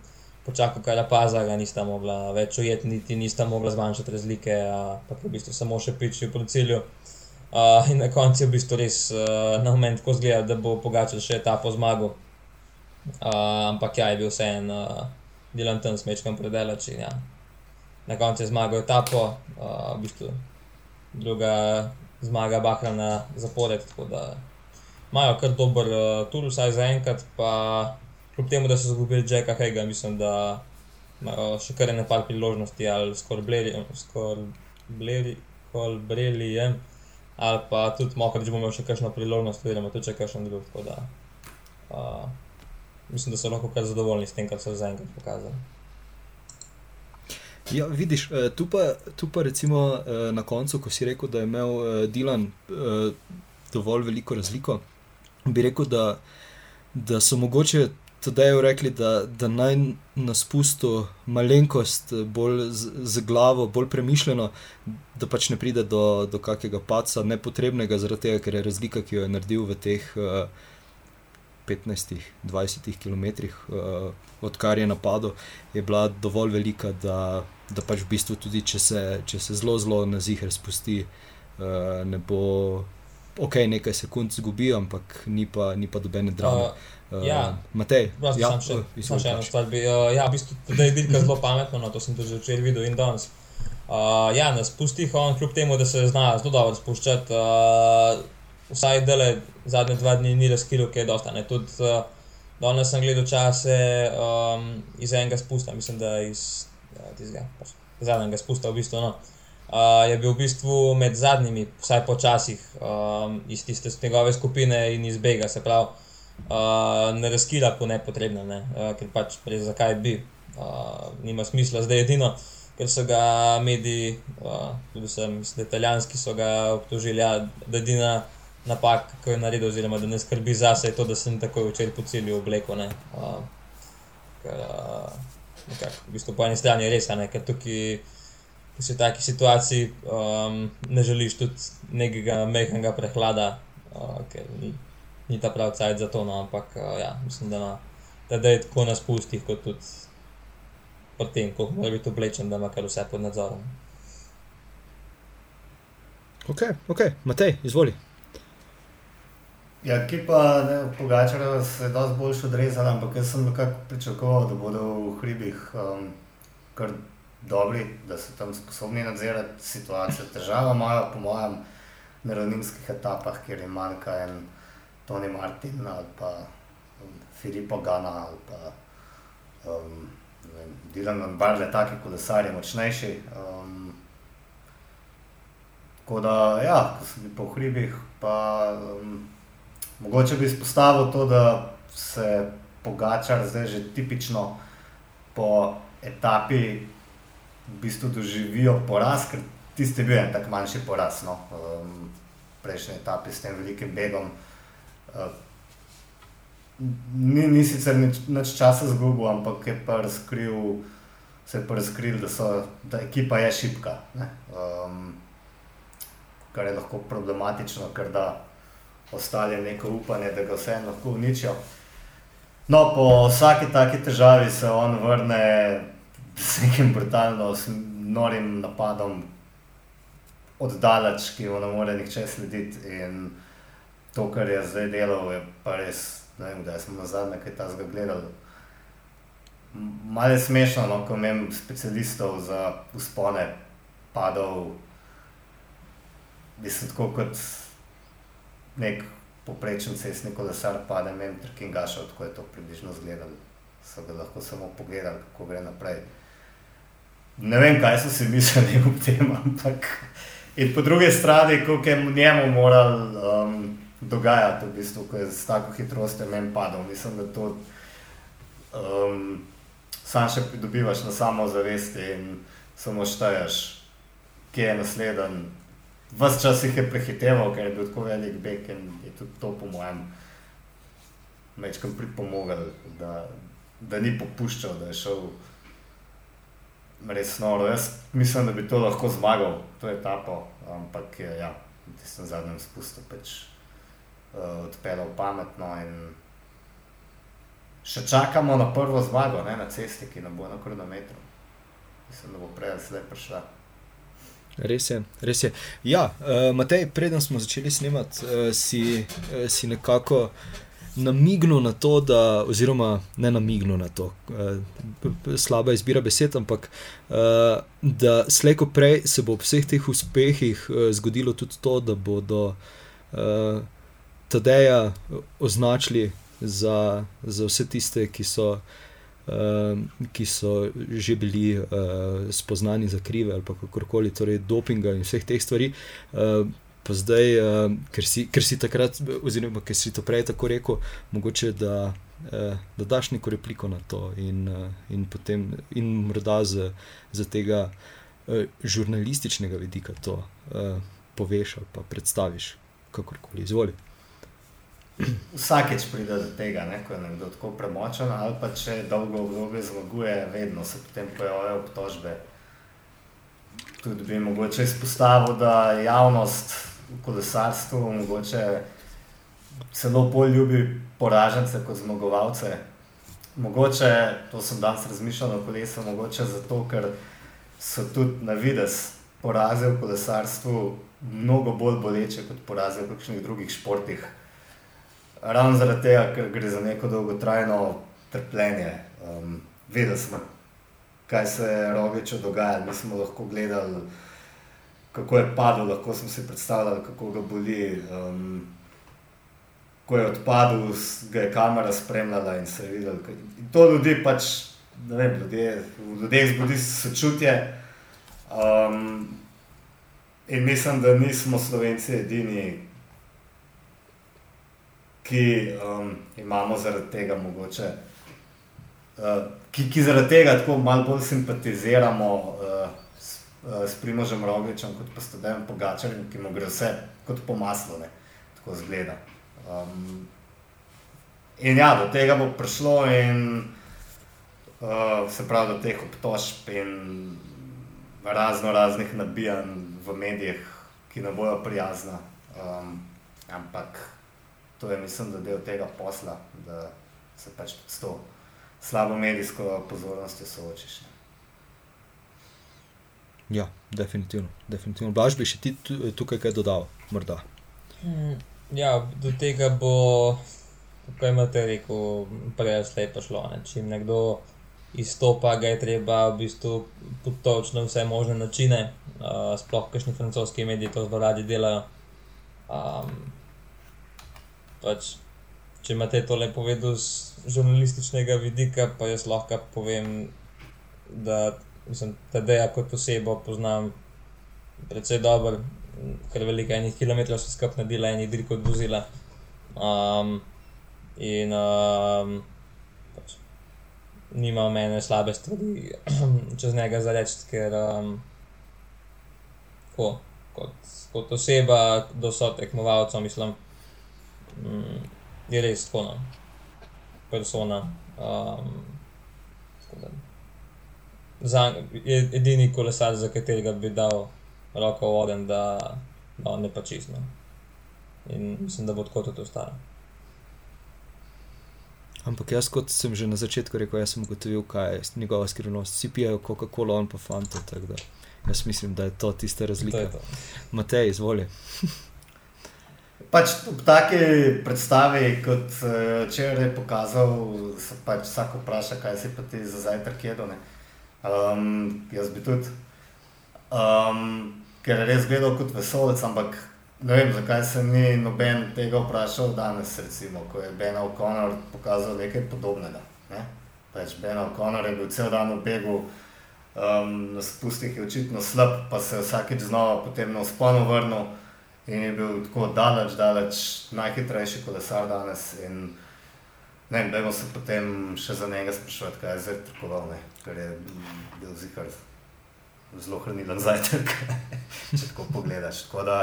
počakal kar paza, ga nista mogla več ujeti, niti nista mogla zmanjšati razlike, uh, pa v bistvu samo še piči po cilju. Uh, in na koncu je v bistvu res uh, na moment, ko zgleda, da bo pogačal še ta po zmagu. Uh, ampak ja, je bil vse en uh, delan tam smečkam predelač. Ja. Na koncu je zmagal etapo, uh, v bistvu druga zmaga Bahra na zapored. Imajo kar dober uh, tur, vsaj za enkrat, pa kljub temu, da so izgubili Jacka Hega, mislim, da imajo še kar nekaj priložnosti, ali skoraj bleri, skor bleri, skor bleri, je. Ali pa tudi, mohko, da bomo imeli še kakšno priložnost, oziroma tudi če kakšen drug. Uh, mislim, da so lahko kar zadovoljni s tem, kar so zaenkrat pokazali. Ja, vidiš, eh, tu pa, tu pa recimo eh, na koncu, ko si rekel, da je imel eh, Dilan dovolj veliko razliko, bi rekel, da, da so mogoče tudi rekli, da, da naj na spustu malenkost bolj z, z glavo, bolj premišljeno, da pač ne pride do, do kakega paca nepotrebnega, zaradi tega, ker je razlika, ki jo je naredil v teh. 15-20 km, uh, odkar je napadlo, je bila dovolj velika, da, da pač v bistvu tudi, če se, če se zelo, zelo na zih razpusti, uh, ne bo ok, nekaj sekund zgubijo, ampak ni pa, ni pa dobene drame. Uh, Uh, ja. Matej, Prosto, ja, samo še, uh, še eno pač. stvar. Bi, uh, ja, v bistvu da je dirka zelo pametno, no, to sem tudi že videl in danes. Uh, ja, na spustih on, kljub temu, da se zna zelo dobro spuščati, uh, vsaj dele zadnje dva dni ni razkril, kaj je dosta. Ne. Tudi uh, danes sem gledal čase um, iz enega spusta, mislim, da iz ja, tistega, pač, zadnjega spusta v bistvu. No. Uh, je bil v bistvu med zadnjimi, vsaj počasih, um, iz tiste njegove skupine in iz Bega, se pravi uh, ne razkira po nepotrebno, ne? uh, ker pač res zakaj bi, uh, nima smisla. Zdaj edino, ker so ga mediji, uh, tudi sem, mislim, da italijanski so ga obtožili, ja, da je edina napaka, ki jo je naredil, oziroma da ne skrbi zase, je to, da sem takoj včeraj po cilju obleko. Ne? Uh, ker, uh, nekak, v bistvu po eni strani je res, ne, ker tukaj. Ko si v taki situaciji, um, ne želiš tudi nekega mehkega prehlada, uh, ker ni, ta pravi cajt za to, no, ampak uh, ja, mislim, da, na, da, da je tako na spustih, kot tudi pri tem, ko mora biti oblečen, da ima kar vse pod nadzorom. Ok, ok, Matej, izvoli. Ja, ki pa Pogačar se je dosti boljš odrezal, ampak jaz sem nekako pričakoval, da bodo v hribih um, kar dobri, da so tam sposobni nadzirati situacijo. Težava imajo, po mojem, na ravninskih etapah, kjer je manjka en Tony Martin ali pa um, Filippo Gana ali pa um, ne vem, Dylan Barle, taki kolesarji, močnejši. Um, tako da, ja, ko sem bil po hribih, pa um, mogoče bi izpostavil to, da se Pogačar zdaj že tipično po etapi v bistvu doživijo poraz, ker tisti je bil en tak manjši poraz, no, um, prejšnji etapi s tem velikim begom. Ni, ni sicer nič, nič časa zgubil, ampak je pa razkril, se je pa razkril, da, so, da ekipa je šipka. Um, kar je lahko problematično, ker da ostali neko upanje, da ga vseeno lahko uničijo. No, po vsaki taki težavi se on vrne z nekim brutalno, norim napadom, oddaleč, ki mu ne more nihče slediti. In to, kar je zdaj delal, je pa res, ne vem, da smo na zadnje kaj tasga gledali. Malo je smešno, no, ko imam specialistov za uspone, padal, mislim, tako kot nek poprečen cestni kolesar, pade mem trkingašal, tako je to približno izgledalo. So ga lahko samo pogledali, kako gre naprej. Ne vem, kaj so si mislili o tem, ampak in po drugi strani, koliko je njemu moral um, dogajati, v bistvu, ko je z tako hitrostjo meni padal. Mislim, da to um, sam še pridobivaš na samozavesti in samo šteješ, kje je naslednji. Ves čas jih je prehiteval, ker je bil tako velik bek in je tudi to, po mojem, večkrat pripomogel, da, da ni popuščal, da je šel res noro. Jaz mislim, da bi to lahko zmagal, to je etapo, ampak je ja, v tistem zadnjem spustu pač odpeljal pametno in še čakamo na prvo zmago ne, na cesti, ki nam bo na kronometru. Mislim, da bo prej ali slej prišla. Res je, res je. Ja, uh, Matej, preden smo začeli snemati, uh, si, uh, si nekako namignil na to, da, oziroma ne namignil na to, uh, slaba izbira besed, ampak uh, da slejko prej se bo ob vseh teh uspehih uh, zgodilo tudi to, da bodo uh, Tadeja označili za, za vse tiste, ki so. Uh, ki so že bili uh, spoznani za krive ali kakorkoli, torej dopinga in vseh teh stvari. Uh, pa zdaj, uh, ker, si, ker si takrat, oziroma ker si to prej tako rekel, mogoče da, uh, da daš neko repliko na to in, uh, in potem, in morda z, z tega uh, žurnalističnega vidika to uh, poveš ali pa predstaviš, kakorkoli izvoli. Vsakeč pride do tega, ne, ko je nekdo tako premočen, ali pa če dolgo obdobje zmaguje, vedno se potem pojavljajo obtožbe. Tudi bi mogoče izpostavil, da javnost v kolesarstvu mogoče celo bolj ljubi poražence kot zmagovalce. Mogoče, to sem danes razmišljal o kolesu, mogoče zato, ker so tudi na vides poraze v kolesarstvu mnogo bolj boleče kot poraze v kakšnih drugih športih. Ravno zaradi tega, ker gre za neko dolgotrajno trpljenje. Um, vedeli smo, kaj se je Rogiču dogajalo, mi smo lahko gledali, kako je padel, lahko smo si predstavljali, kako ga boli. Um, ko je odpadel, ga je kamera spremljala in se je videl. In to ljudi pač, ne vem, ljudje, v ljudeh zbudi sočutje. Um, in mislim, da nismo slovenci edini, ki um, imamo zaradi tega mogoče. Uh, ki, ki zaradi tega tako malo bolj simpatiziramo uh, s, uh, s Primožem Rogličem, kot pa s Tadejem Pogačarjem, ki mu gre vse kot po maslu, ne, tako zgleda. Um, in ja, do tega bo prišlo, in uh, se pravi, do teh obtožb in razno raznih nabijanj v medijih, ki ne bojo prijazna. Um, ampak to je, mislim, da del tega posla, da se pač s to slabo medijsko pozornostjo soočiš. Ja, definitivno. definitivno. Blaž bi še ti tukaj kaj dodal, morda. Mm. Ja, do tega bo, kako imate rekel, prej slej prišlo. Ne? Če nekdo izstopa, ga je treba v bistvu potočiti na vse možne načine, uh, sploh kakšni francoski mediji to zelo radi delajo. Um, pač, če imate to lepo povedal z žurnalističnega vidika, pa jaz lahko povem, da sem Tadeja kot osebo poznam precej dobro kar veliko enih kilometrov so skupaj naredili, eni drugi kot vozila. Um, in um, pač, nima mene slabe stvari čez njega za reči, ker um, ko, kot, kot oseba do so tekmovalcev, mislim, um, je res tako, no, persona. Um, Za, je edini kolesar, za katerega bi dal roko voden, da, da on ne pa čisto. In mislim, da bo tako tudi ostalo. Ampak jaz, kot sem že na začetku rekel, sem ugotovil, kaj je njegova skrivnost. Vsi pijejo Coca-Cola, on pa fante. Jaz mislim, da je to tista razlika. To to. Matej, izvoli. Pač v taki predstavi, kot eh, če je pokazal, se pač vsak vpraša, kaj si pa ti za zajtrk jedel. Um, jaz bi tudi. Um, ker je res gledal kot vesolec, ampak ne vem, zakaj se ni noben tega vprašal danes, recimo, ko je Ben O'Connor pokazal nekaj podobnega. Ne? Pač Ben O'Connor je bil cel dan v begu, um, na spustih je očitno slab, pa se je vsakeč znova potem na usponu vrnil in je bil tako daleč, daleč najhitrejši kolesar danes. In, Ne, da se potem še za njega sprašujete, kaj je zdaj tako, ker je bil zihar zelo hranilen zajtrk, če tako pogledaš. Tako da,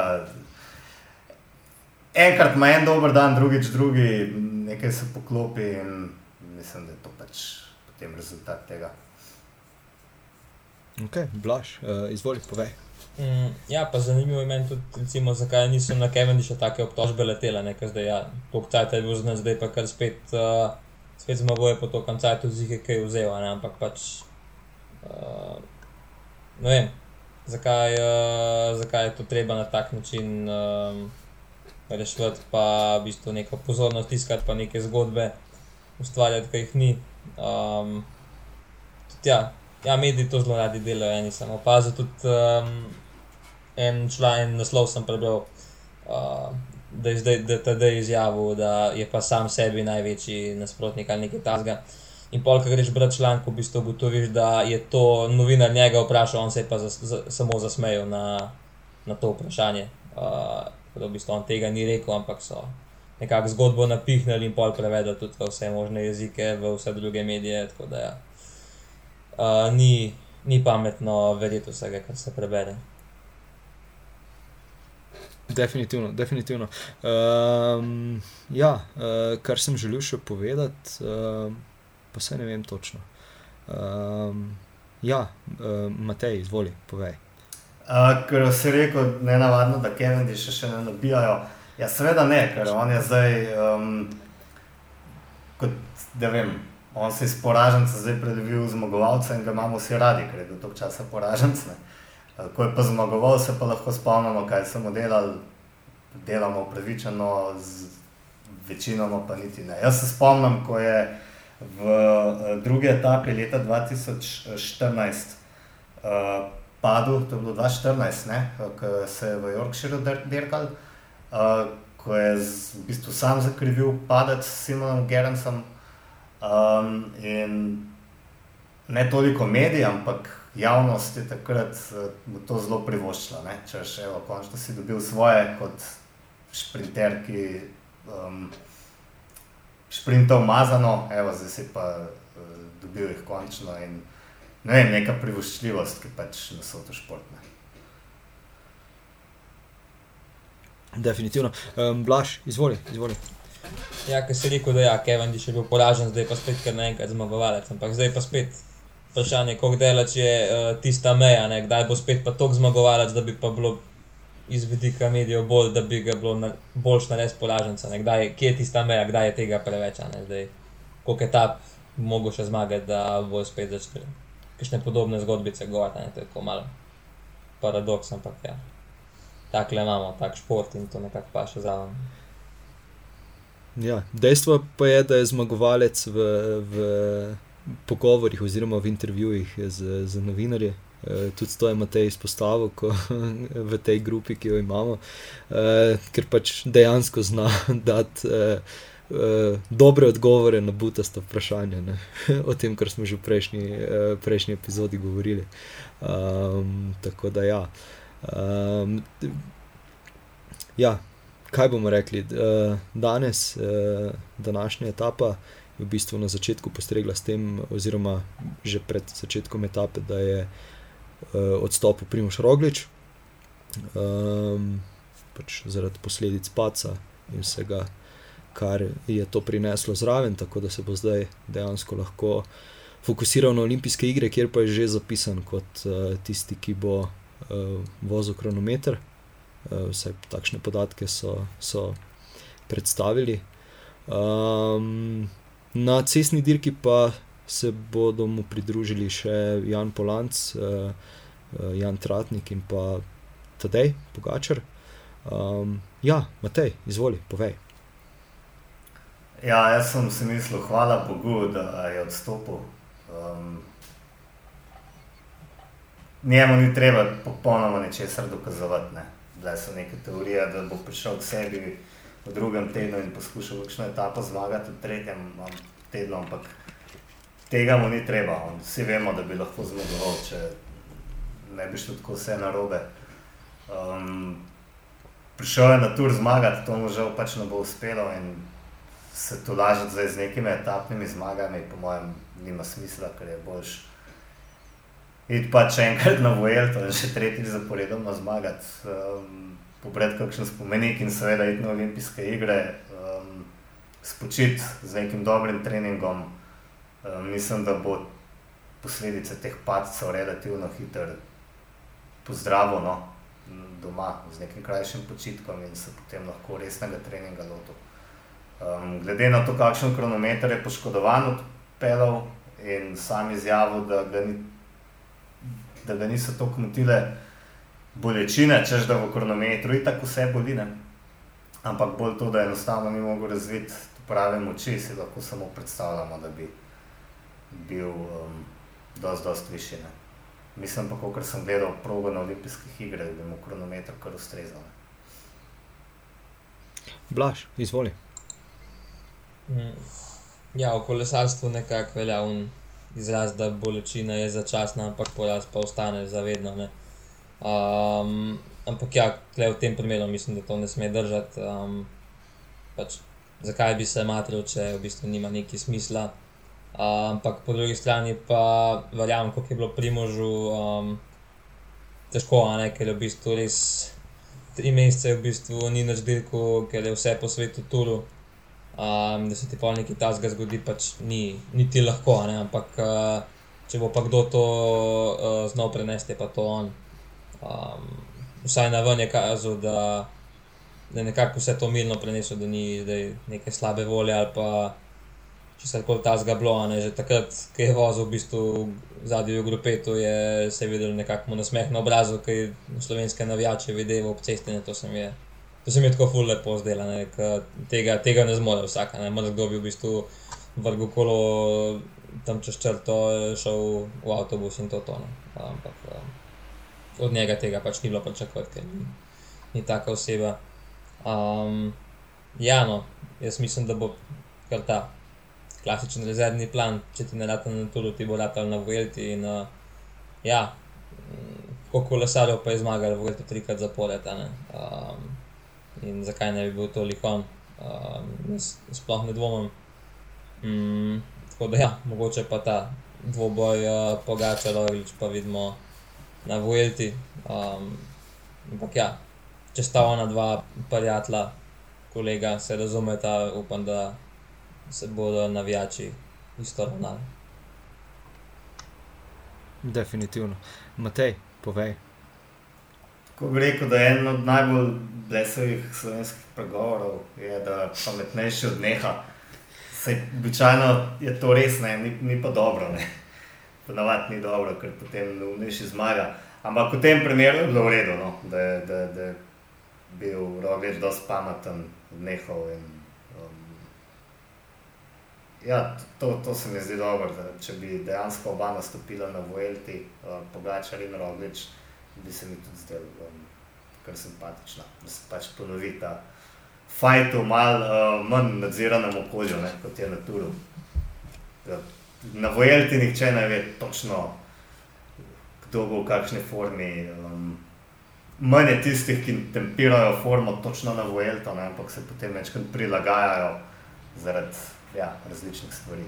enkrat ima en dober dan, drugič drugi, nekaj se poklopi in mislim, da je to pač potem rezultat tega. Ok, blaš, uh, izvoli, povej. Mm, ja, pa zanimivo je meni tudi, recimo, zakaj niso na še take obtožbe letele, nekaj zdaj, ja, pokcajta je bil znati, zdaj pa kar spet, uh, spet zmaguje po to koncajtu, zih je kaj vzel, ne, ampak pač. Uh, ne vem, zakaj, uh, zakaj je to treba na tak način um, rešiti, pa v bistvu neko pozornost tiskati, pa neke zgodbe ustvarjati, ki jih ni. Um, tudi, ja, ja, mediji to zelo radi delajo, eni samo opazil. Tudi um, en član, en naslov sem prebral. Uh, Da je zdaj da izjavil, da je pa sam sebi največji nasprotnik ali nekaj tasga. In pol, ki greš brati članek, v bistvu ugotoviš, da je to novinar njega vprašal, on se je pa za, za, samo zasmejal na, na to vprašanje. Uh, da v bistvu on tega ni rekel, ampak so nekako zgodbo napihnili in pol prevedli tudi v vse možne jezike, v vse druge medije. Tako da ja. uh, ni, ni pametno verjeti vsega, kar se prebere. Definitivno, definitivno. Um, ja, uh, kar sem želel še povedati. Uh, pa se ne vem točno. Um, ja, uh, Matej, izvoli, povej. Uh, ker si rekel, ne navadno, da Kennedy še, še ne nabijajo. Ja, seveda ne, ker on je zdaj, um, kot da vem, on se iz poraženca zdaj predvil v zmagovalca in ga imamo vsi radi, ker je bil toliko časa poraženc. Uh, ko je pa zmagoval, se pa lahko spomnimo, kaj smo delali, delamo upravičeno, z večino pa niti ne. Jaz se spomnim, ko je v uh, drugi etapi leta 2014 uh, padel, to je bilo 2014, ko se je v Yorkshireu dirkal, uh, ko je z, v bistvu sam zakrivil padec s Simonom Gerencem. Um, in ne toliko mediji, ampak javnost je takrat uh, to zelo privoščila. Če še evo, končno si dobil svoje kot šprinter, ki um, šprinta umazano, evo, zdaj si pa uh, dobil jih končno. In, ne vem, neka privoščljivost, ki pač na so to športne. Definitivno. Um, Blaž, izvoli. izvoli. Ja, ker si rekel, da je ja, Kevin še bil poražen, zdaj pa spet kar naenkrat zmagovalec. Ampak zdaj pa spet vprašanje, kako daleč je uh, tista meja, ne? kdaj bo spet pa tok zmagovalec, da bi pa bilo iz vidika medijev bolj, da bi ga bilo na, boljš na res poraženca. Kdaj, kje je tista meja, kdaj je tega preveč, koliko je ta mogel še zmagati, da bo spet začel. Kakšne podobne zgodbice govoriti, to je tako malo paradoks, ampak ja. Tako le imamo, tak šport in to nekako pa še zraven. Ja, dejstvo pa je, da je zmagovalec v, v pogovorih oziroma v intervjujih z, z novinarji. E, tudi to je Matej izpostavil ko, v tej grupi, ki jo imamo, e, ker pač dejansko zna dati e, e, dobre odgovore na butasto vprašanje ne? o tem, kar smo že v prejšnji, e, prejšnji epizodi govorili. Um, tako da ja. Um, ja, kaj bomo rekli? Uh, danes, uh, današnja etapa v bistvu na začetku postregla s tem, oziroma že pred začetkom etape, da je uh, odstopil Primoš Roglič, um, pač zaradi posledic paca in vsega, kar je to prineslo zraven, tako da se bo zdaj dejansko lahko fokusiral na olimpijske igre, kjer pa je že zapisan kot uh, tisti, ki bo uh, vozil kronometer. Eh, vse takšne podatke so, so predstavili. Um, na cestni dirki pa se bodo mu pridružili še Jan Polanc, uh, Jan Tratnik in pa Tadej Pogačar. Um, ja, Matej, izvoli, povej. Ja, jaz sem si mislil, hvala Bogu, da je odstopil. Um, njemu ni treba popolnoma ničesar dokazovati. Ne bile so neke teorije, da bo prišel k sebi v drugem tednu in poskušal kakšno etapo zmagati v tretjem tednu, ampak tega mu ni treba. Vsi vemo, da bi lahko zmagoval, če ne bi šlo tako vse narobe. Um, prišel je na tur zmagati, to mu žal pač ne bo uspelo in se to lažati zdaj z nekimi etapnimi zmagami, po mojem, nima smisla, ker je boljš. In pa če enkrat na Vojel, to je že tretjič zaporedoma zmagati, um, pobred kakšen spomenik in seveda iti na olimpijske igre, um, spočiti z nekim dobrim treningom. Um, mislim, da bo posledice teh padcev relativno hitro pozdravljeno no, doma z nekim krajšim počitkom in se potem lahko resnega treninga lotil. Um, glede na to, kakšen kronometer je poškodovan od pelov in sam izjavil, da ga ni da ga niso tako motile bolečine, čež da v kronometru in tako vse boline. Ampak bolj to, da enostavno ni mogel razviti prave moči, si lahko samo predstavljamo, da bi bil um, dosti, dosti više. Ne. Mislim pa, kar sem gledal progo na olimpijskih igrah, da bi mu kronometer kar ustrezal. Blaž, izvoli. Mm. Ja, v kolesarstvu nekako velja un izraz, da bolečina je začasna, ampak poraz pa ostane zavedno. Um, ampak ja, v tem primeru mislim, da to ne sme držati. Um, pač, zakaj bi se matril, če v bistvu nima neki smisla. Uh, ampak po drugi strani pa verjamem, kako je bilo pri možu um, težko, ne? ker je v bistvu res tri mesece, v bistvu ni več dirko, ker je vse po svetu turu um, da se ti pa nekaj tasga zgodi, pač ni, ni ti lahko, ne? ampak uh, če bo pa kdo to uh, znal prenesti, pa to on. Um, vsaj na ven je kazal, da, da je nekako vse to mirno prenesel, da ni da neke slabe volje ali pa če se lahko ta zgablo, ne, že takrat, ko je vozil v bistvu zadnji v grupetu, je se videl nekako na smeh na obrazu, ki je slovenske navijače videl ob cesti, ne, to se mi je. To se mi je tako ful lepo zdelo, tega, tega ne zmore ne, malo kdo bi v bistvu vrgel kolo tam čez črto, šel v avtobus in to tono. Ampak um, od njega tega pač ni bilo pričakovati, ker ni, ni taka oseba. Um, ja, no, jaz mislim, da bo kar ta klasičen rezervni plan, če ti ne rata na turu, ti bo rata na Vuelti. In, uh, ja, koliko kolesarjev pa je zmagal, Vuelti trikrat zapored. Um, in zakaj ne bi bil toliko um, sploh ne dvomim. Mm, tako da ja, mogoče pa ta dvoboj uh, pogača, Roglič pa vidimo na Vuelti. Um, ampak ja, če sta ona dva prijatelja, kolega se razumeta, upam, da se bodo navijači isto ravnali. Definitivno. Matej, povej. Ko bi rekel, da je en od najbolj blesavih slovenskih pregovorov, je, da pametnejši od neha. Običajno je to res, ne, ni, ni pa dobro. Ponavadi ni dobro, ker potem neumnejši zmaga. Ampak v tem primeru je bilo v redu, no, da, da, da je bil Roglič dosti pameten, nehal in Ja, to, to se mi zdi dobro. Če bi dejansko oba nastopila na Vuelti, uh, Pogačar in Roglič, bi se mi tudi zdelo um, kar simpatično, da se pač ponovi ta fajn, malo uh, manj nadziranem okolju, ne, kot je na Turu. Ja, na Vuelti nihče ne ve točno, kdo bo v kakšni formi. Um, Manj je tistih, ki tempirajo formo točno na Vuelto, ampak se potem večkrat prilagajajo zaradi ja, različnih stvari.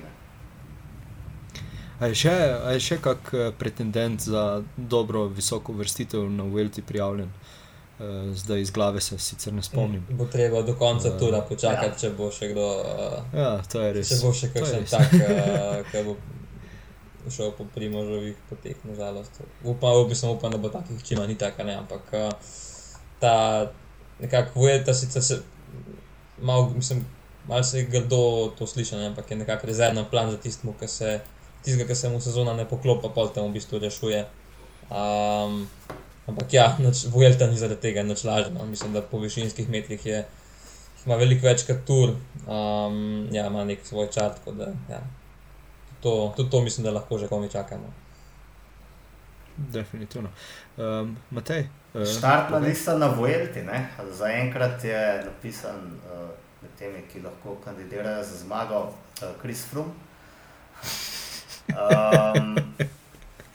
A je še, a je še kak eh, pretendent za dobro, visoko vrstitev na Uvelti prijavljen? Uh, zdaj iz glave se sicer ne spomnim. Bo treba do konca uh, tura počakati, ja. če bo še kdo. Uh, ja, to je res. Če bo še kakšen tak, uh, ki bo šel po primožovih poteh, nažalost. Upam, bi sem upal, da bo takih čima ni tako, ne, ampak uh, ta nekako Vuelta sicer se malo, mislim, malo se grdo to slišati, ampak je nekako rezervna plan za tistemu, ki se, tistega, ki se mu sezona ne poklopa, pa tam v bistvu rešuje. Um, ampak ja, Vuelta ni zaradi tega nič lažje. No. Mislim, da po višinskih metrih je ima veliko več kot tur, um, ja, ima nek svoj čat. Da, ja. to, tudi to mislim, da lahko že komi čakamo. Definitivno. Um, Matej. Uh, Štartna lista na Vuelti, zaenkrat je napisan. Uh, med temi, ki lahko kandidirajo za zmago, Kris uh, Frum. Um,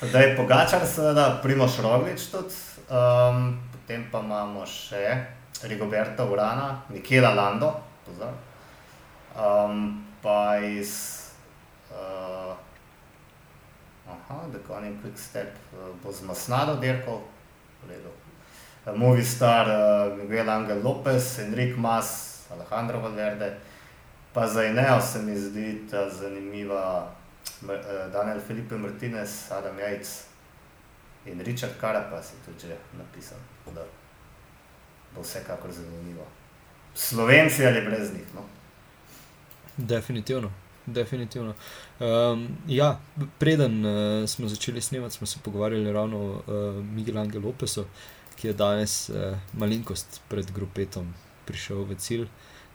da je Pogačar, seveda, Primoš Roglič tudi, um, potem pa imamo še Rigoberta Urana, Nikela Lando, pozor. Um, pa iz. Uh, aha, da konim quick step uh, bo z Masnado dirkal, v redu. Uh, Movistar, uh, Miguel Angel Lopez, Enrique Mas, Alejandro Valverde. Pa za Eneo se mi zdi ta zanimiva Daniel Felipe Martinez, Adam Jajc in Richard Karapas je tudi že napisal. Da bo vsekakor zanimivo. Slovenci ali brez njih? No? Definitivno. Definitivno. Um, ja, preden uh, smo začeli snemati, smo se pogovarjali ravno o uh, Miguel Angelu Lopesu, ki je danes uh, malenkost pred grupetom prišel v cilj,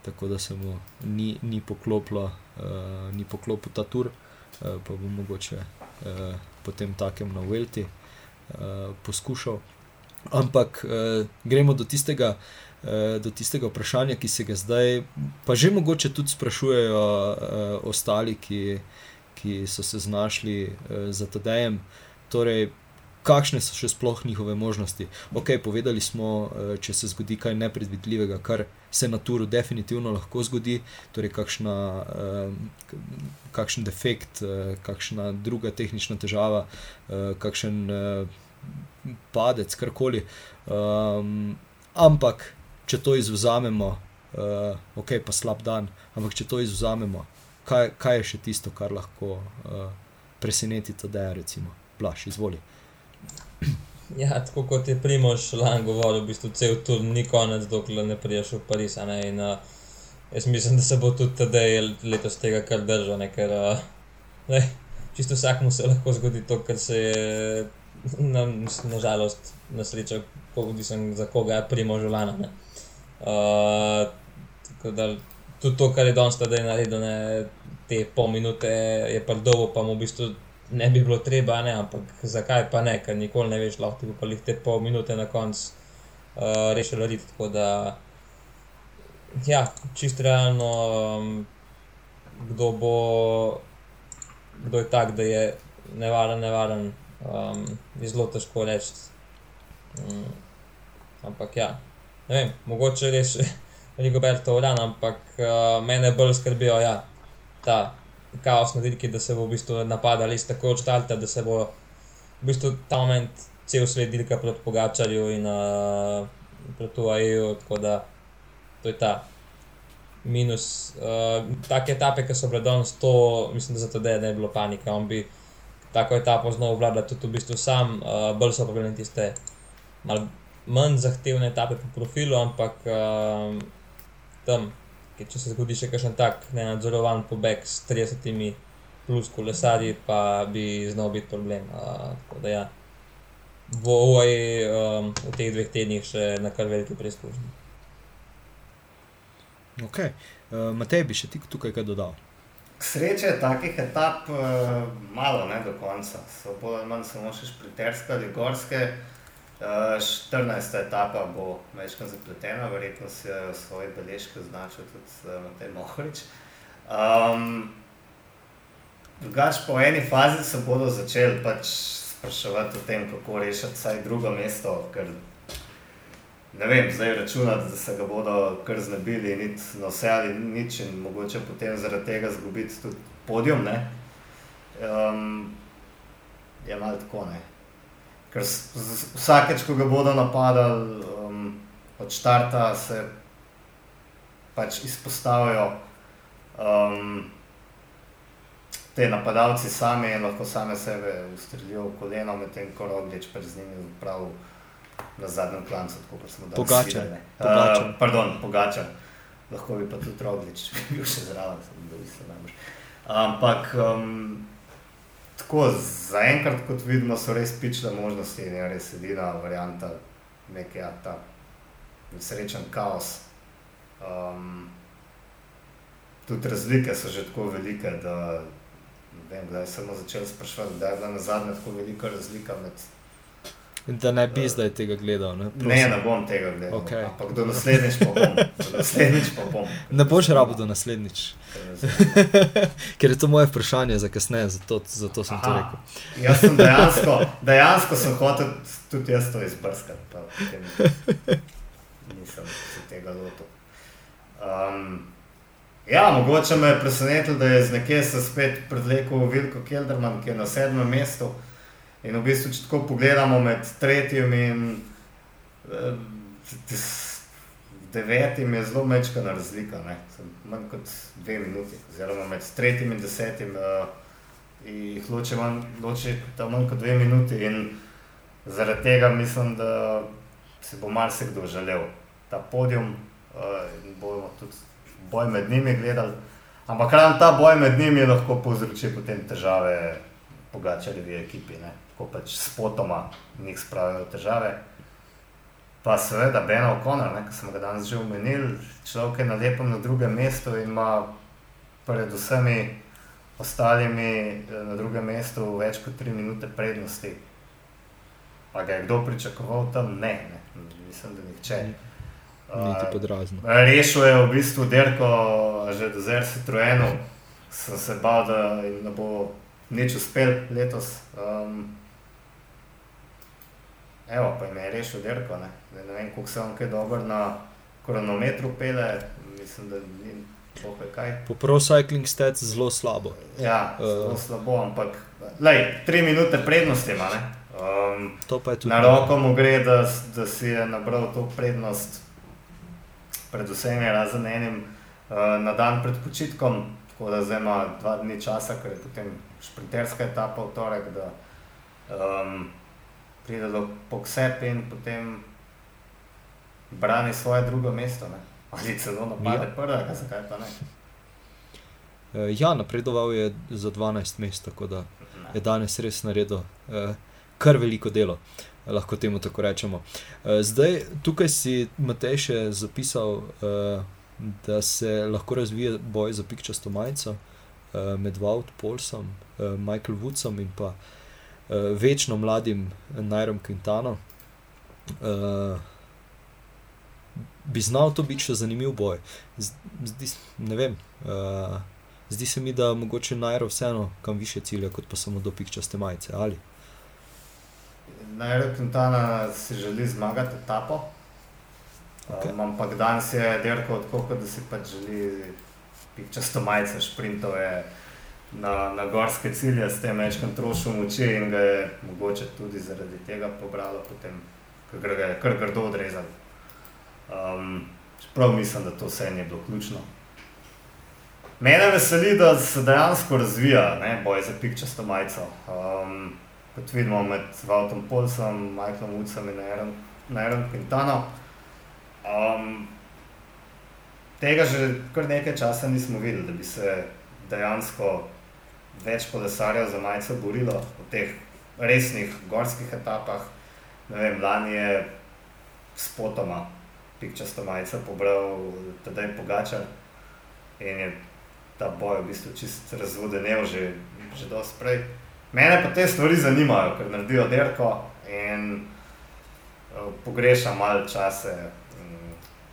tako da se mu ni, ni poklopilo, uh, ni poklopil ta tur, uh, pa bo mogoče uh, potem takem na Velti uh, poskušal. Ampak gremo do tistega. Do tistega vprašanja, ki se ga zdaj, pa že mogoče tudi sprašujejo ostali, ki, ki so se znašli za TDM. Torej, kakšne so še sploh njihove možnosti. Ok, povedali smo, eh, če se zgodi kaj nepredvidljivega, kar se na turu definitivno lahko zgodi, torej kakšna, eh, kakšen defekt, eh, kakšna druga tehnična težava, kakšen padec, karkoli. Um, ampak, če to izvzamemo, uh, ok, pa slab dan, ampak če to izvzamemo, kaj, kaj je še tisto, kar lahko preseneti, da je, recimo, plaš, izvoli. Ja, tako kot je Primož lani govoril, v bistvu cel tur ni konec, dokler ne priješ v Pariz. In, uh, Jaz mislim, da se bo tudi tedaj letos tega kar držal, ne, ker uh, ne, čisto vsakmu se lahko zgodi to, kar se je na, na žalost, na srečo, odvisen za koga je primo žulana. Uh, tako da tudi to, kar je danes tedaj naredil, ne, te pol minute je pa dolgo, pa mu v bistvu ne bi bilo treba, ne, ampak zakaj pa ne, ker nikoli ne veš, lahko ti pa jih te pol minute na koncu uh, rešil narediti. Tako da, ja, čist realno, um, kdo bo, kdo je tak, da je nevaren, nevaren, um, je zelo težko reči. Um, ampak ja, ne vem, mogoče res veliko bolj to vrana, ampak uh, mene bolj skrbijo, ja, ta kaos na dirki, da se bo v bistvu napadali iz tako odštalta, da se bo v bistvu ta moment cel svet dirka proti Pogačarju in uh, proti UAE-ju, tako da to je ta minus. Uh, take etape, ki so bile danes, to mislim, da zato ne bi bilo panike. On bi tako etapo znal vladati tudi v bistvu sam, uh, bolj so problemi tiste malo manj zahtevne etape po profilu, ampak uh, tam ker če se zgodi še kakšen tak nenadzorovan pobeg s 30 plus kolesarji, pa bi znal biti problem. Uh, tako da ja, v OAE um, v teh dveh tednih še na kar veliki preizkušnji. Ok, uh, Matej bi še ti tukaj kaj dodal. Sreče je takih etap uh, malo, ne do konca. So bolj ali manj samo še špriterske ali gorske. Uh, 14. etapa bo večkrat zapletena, verjetno se je v svoji beležki označil tudi uh, Matej Mohorič. Um, drugač po eni fazi se bodo začeli pač spraševati o tem, kako rešiti vsaj drugo mesto, ker ne vem, zdaj računati, da se ga bodo kar znebili, niti na vse ali nič in mogoče potem zaradi tega zgubiti tudi podium, ne? Um, je malo tako, ne? Ker vsakeč, ko ga bodo napadali, um, od začetka se pač izpostavijo um, te napadalci sami in lahko same sebe ustrelijo v koleno, medtem ko roglič pred njimi prav na zadnjem klancu, kot smo danes pogačali. Pogača. Uh, pardon, pogača. Lahko bi pa tudi roglič bil še zraven, da bi se najbolj. Ampak um, tako, zaenkrat, kot vidimo, so res pičle možnosti in je res edina varianta, nekaj ja, ta nesrečen kaos. Um, tudi razlike so že tako velike, da ne vem, kdaj sem začel sprašovati, da je bila na zadnje tako velika razlika med Da ne bi zdaj tega gledal. Ne, ne, ne bom tega gledal. Okay. Ampak do naslednjič pa bom. Naslednjič pa bom. Ne boš rabo do naslednjič. Ker je to moje vprašanje za kasneje, zato, zato sem Aha. to rekel. jaz sem dejansko, dejansko sem hotel tudi jaz to izbrskati. Nisem se tega lotil. Um, ja, mogoče me je presenetilo, da je z nekje se spet predlekel Vilko Kelderman, ki je na sedmem mestu. In v bistvu, če tako pogledamo med tretjim in eh, devetim, je zelo mečkana razlika. Manj kot dve minuti, oziroma med tretjim in desetim uh, jih loči, manj, loči tam manj kot dve minuti. In zaradi tega mislim, da si bo marsikdo želel ta podium uh, in bomo tudi boj med njimi gledali. Ampak ravno ta boj med njimi lahko povzroči potem težave pogačarjevi ekipi. Ne? Ko pač s potoma njih spravijo težave. Pa seveda, Beno O'Connor, ki sem ga danes že omenil, človek je na lepem na drugem mestu in ima pred vsemi ostalimi eh, na drugem mestu več kot tri minute prednosti. Pa ga je kdo pričakoval tam? Ne, ne. mislim, da nihče. Rešil je v bistvu derko, že do zdaj se trojeno, sem se bal, da ne bo nič uspel letos. Um, Evo, pa jim je rešil derko. Ne, ne vem, koliko se vam kaj dobro na kronometru pele, mislim, da ni bohe kaj. Po Pro Cycling Stats zelo slabo. Ja, eh. zelo uh. slabo, ampak lej, tri minute prednosti ima. Um, to pa je tudi. Na roko mu gre, da, da si je nabral to prednost, predvsem je razen enim uh, na dan pred počitkom, tako da zdaj ima dva dni časa, ker je potem šprinterska etapa v torek. Da, um, pride do poksep in potem brani svoje drugo mesto. Ne? Ali celo napade Ja. prvega, zakaj pa ne? Uh, ja, napredoval je za 12 mest, tako da ne. je danes res naredil uh, kar veliko delo, lahko temu tako rečemo. Uh, zdaj, tukaj si Matej še zapisal, uh, da se lahko razvije boj za pikčasto majico uh, med Wout Polsom, uh, Michael Woodsom in pa uh, večno mladim Najrom Quintano. Uh, bi znal to biti še zanimiv boj. Z- Zdi, ne vem. Uh, Zdi se mi, da mogoče Najro vseeno kam više cilja, kot pa samo do pikčaste majice. Ali? Najbolj Quintana si želi zmagati etapo, Okej. um, ampak danes je dirkal tako, kot da si pač želi často majice, šprintov je na, na gorske cilje, s tem večkrat trošil moči in ga je mogoče tudi zaradi tega pobralo, potem, ker ga je kar grdo odrezal. Um, čeprav mislim, da to vse ni bilo ključno. Mene veseli, da se dejansko razvija ne, boj za pikčasto majico. Um, kot vidimo med Vautom Polsom, Michaelom Woodsom in Nairom Quintano. Um, tega že kar nekaj časa nismo videli, da bi se dejansko več kolesarjev za majico borilo v teh resnih gorskih etapah. Ne vem, lani je spotoma pikčasto majico pobral tedaj Pogačar in je ta boj v bistvu čist razvodenel že, že dosti prej. Mene pa te stvari zanimajo, ker naredijo derko in uh, pogrešam malo čase um,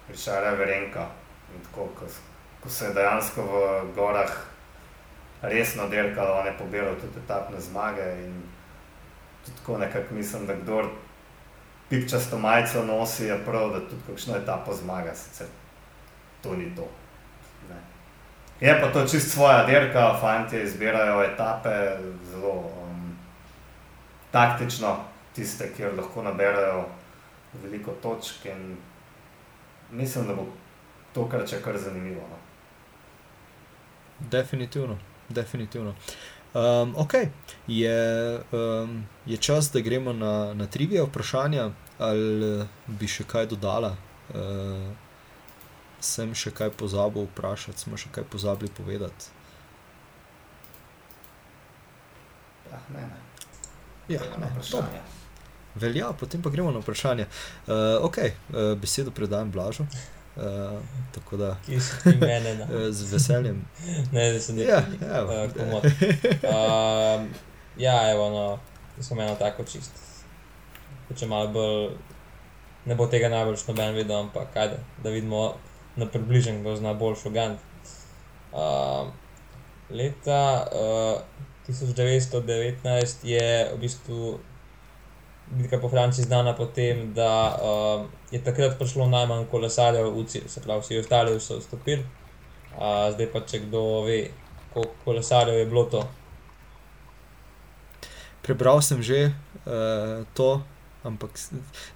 Rišara Verenka. in Tako, ko, ko se je dejansko v gorah resno derkalo, on je pobiral tudi etapne zmage in tudi tako nekako mislim, da kdor pikčasto majico nosi, je prav, da tudi kakšno etapo zmaga, sicer to ni to. Ne. Je pa to čist svoja dirka, fanti izbirajo etape zelo um, taktično, tiste, kjer lahko naberajo veliko točk. In mislim, da bo tokrat še kar zanimivo. No. Definitivno, definitivno. Um, ok, je, um, je čas, da gremo na, na trivije vprašanja, ali eh, bi še kaj dodala. Uh, sem še kaj pozabil vprašati, smo še kaj pozabili povedati. Ja, ne, ne. Ja, ne, vprašanje. Velja, potem pa gremo na vprašanje. Uh, ok, uh, besedo predajam Blažu. Uh, tako da Ki si ti mene na. uh, z veseljem. Ne, da se ne. Ja, evo. Uh, komot. Um, ja, evo, no, sem eno tako čist. Če malo bolj, ne bo tega najbolj noben videl, ampak ajde, da vidimo na približen, kdo zna bolj šogant. Um, leta uh, 1919 je v bistvu bitka po Franciji znana po tem, da uh, je takrat prišlo najmanj kolesarjev se pravi, vsi ostali so vstopili. Uh, zdaj pa, če kdo ve, koliko kolesarjev je bilo to. Prebral sem že uh, to, ampak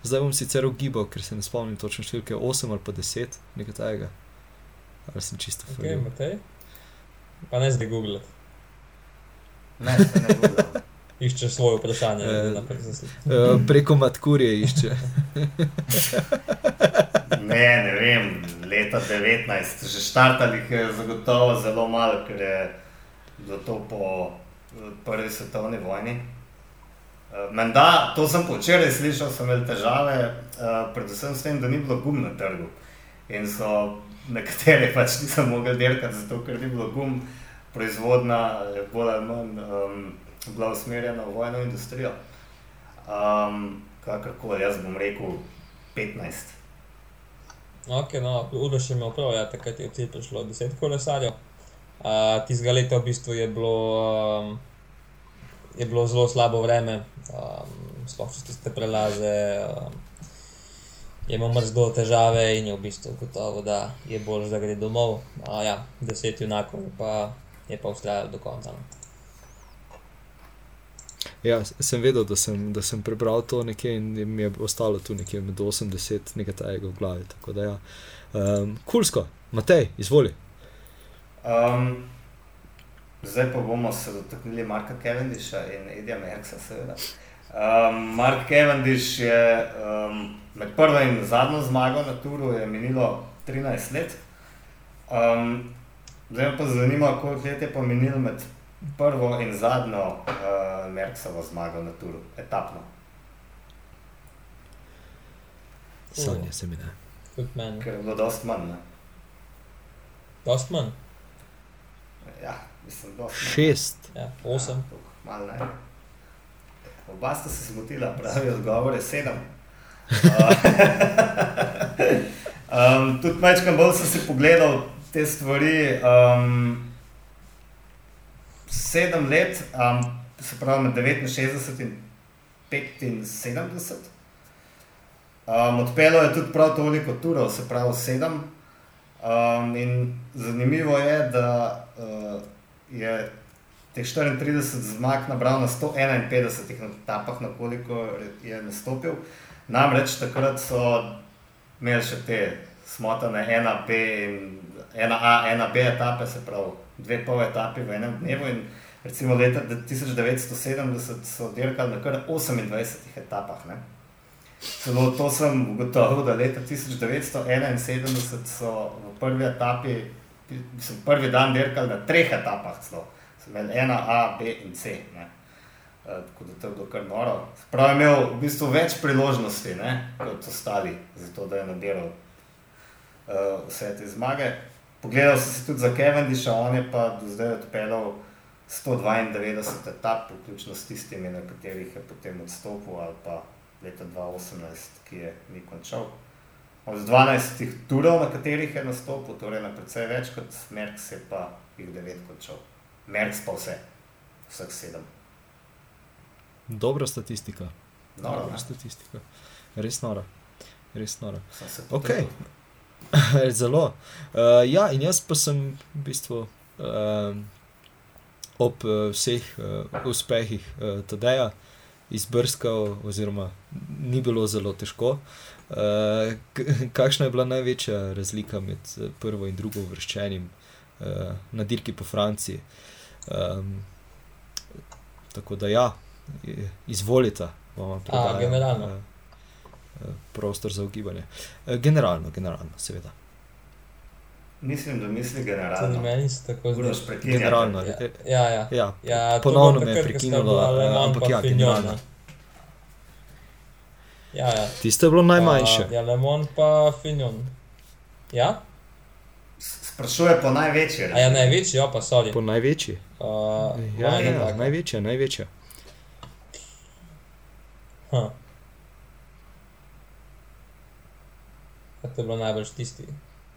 zdaj bom sicer ugibal, ker se ne spomnim točno številke 8 ali pa 10, nekaj tajega. Ali sem čisto fajn. Matej. Pa ne zdaj google, Ne, se ne bo. Iščeš svoje vprašanje. Eh, Uh, preko matkurje išče. Ne, ne vem, leta 19, že štartali jih je zagotovo zelo malo, ker je to po eh, prvi svetovni vojni. Eh, Menda, to sem po včeraj slišal, sem imel težave, eh, predvsem s tem, da ni bilo gum na trgu. In so nekateri pač niso mogli dirkati, zato ker ni bilo gum, proizvodna je bolj ali manj um, bila usmerjena v vojno industrijo. Um, kakorkoli, jaz bom rekel 15. Ok, no, Uroš je imel prav, ja, takrat je cilj prišlo 10 kolesarjev. Uh, Tistega leta v bistvu je bilo, um, je bilo zelo slabo vreme, um, sploh čez tiste prelaze. Um, je imel mrzlo težave in je v bistvu gotovo, da je bolj, da gre domov. Uh, ja, 10 junakov je pa, je pa ustrajal do konca. No. Ja, sem vedel, da sem, da sem prebral to nekje in mi je ostalo tu nekje med 80, nekaj tajega v glavi. Ja. Um, Kulsko, Matej, izvoli. Um, zdaj pa bomo se dotaknili Marka Cavendisha in Edija Merksa, seveda. Um, Mark Cavendish je um, med prvo in zadnjo zmago na turu je minilo 13 let. Um, zdaj me pa zanima, koliko let je pa minilo med prvo in zadnjo uh, Merksovo zmago na turu, etapno. Sanja se mi ne. Tudi meni. Ker je bilo dost manj. Ne? Dost manj. Ja, mislim, dost manj. Šest. Ja, osem. Ja, malo ne. Oba sta se zmotila, pravi odgovor je sedem. um, tudi večkrat bolj sem si pogledal te stvari. Um, sedem let, um, se pravi med 69 in 75. Um, odpeljal je tudi prav toliko turov, se pravi sedem. Um, in zanimivo je, da uh, je teh 34 zmag nabral na 151 etapah, na koliko je nastopil. Namreč takrat so imeli še te smotane 1B in 1A, 1B etape, se pravi dve pol etape v enem dnevu. In recimo leta 1970 so dirkali na kar 28 etapah. Ne? Celo to sem ugotovil, da leta 1971 so v prvi etapi, mislim, prvi dan dirkali na treh etapah. Celo. Ena, A, B in C. Ne? Uh, tako da to je bilo kar noro. Prav je imel v bistvu več priložnosti ne, kot ostali, zato da je nadiral uh, vse te zmage. Pogledal sem si tudi za Kevendisha, on je pa do zdaj odpeljal 192 etap, vključno s tistimi, na katerih je potem odstopil, ali pa leta 2018, ki je ni končal. Od 12 turov, na katerih je nastopil, torej na precej več kot Merks, je pa jih 9 končal. Merks pa vse, vseh 7. Dobra statistika. Noro, Dobra ne? statistika. Res nora. Res nora. Sem se Okej. potrudil. Zelo. Uh, ja, in jaz pa sem v bistvu um, ob uh, vseh uh, uspehih uh, Tadeja izbrskal, oziroma ni bilo zelo težko. Uh, kakšna je bila največja razlika med prvo in drugo uvrščenim uh, na dirki po Franciji? Um, tako da, ja, izvolite, bomo predali. generalno? Prostor za ugibanje. Eh, Generalno, generalno, seveda. Mislim, da misli Tudi generalno. meni se tako zdi. Uroš prekinjati. Generalno. Ja, eh, ja. ja. Ja, Ja, to ponovno me je prekinilo, Mans ampak pa ja, generalno. ne. Ja, ja. Tisto je bilo najmanjše. Uh, ja, Le Mans pa Fignon. Ja? Sprašuje po največji. A ja, največji, ja, pa sorry. Po največji. Uh, Ja, ja, taka. največja, največja. Ha. Pa to je bilo najbrž tisti.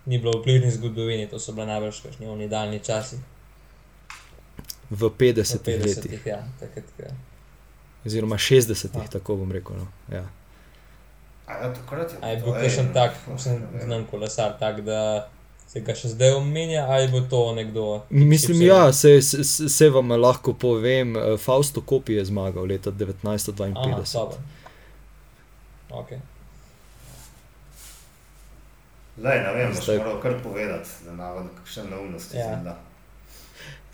Ni bilo v bližnji zgodovini, to so bile najbrž kakšni oni daljni časi. V V 50 letih, 50-ih, ja, takrat. je- oziroma 60, Ah. tako bom rekel. No. Ja. A ja, takrat je A je to, bil kakšen tak, mislim, vem. znam kolesar, tak, da se ga še zdaj omenja, ali bo to nekdo. Mislim, XY? ja, se, se, se vam lahko povem, eh, Fausto Kopi je zmagal leta Aha, 1952. dobro. Ok. Lej, ne vem, boš Zdaj- moral kar povedati, da navod kakšne neumnosti Ja. ja.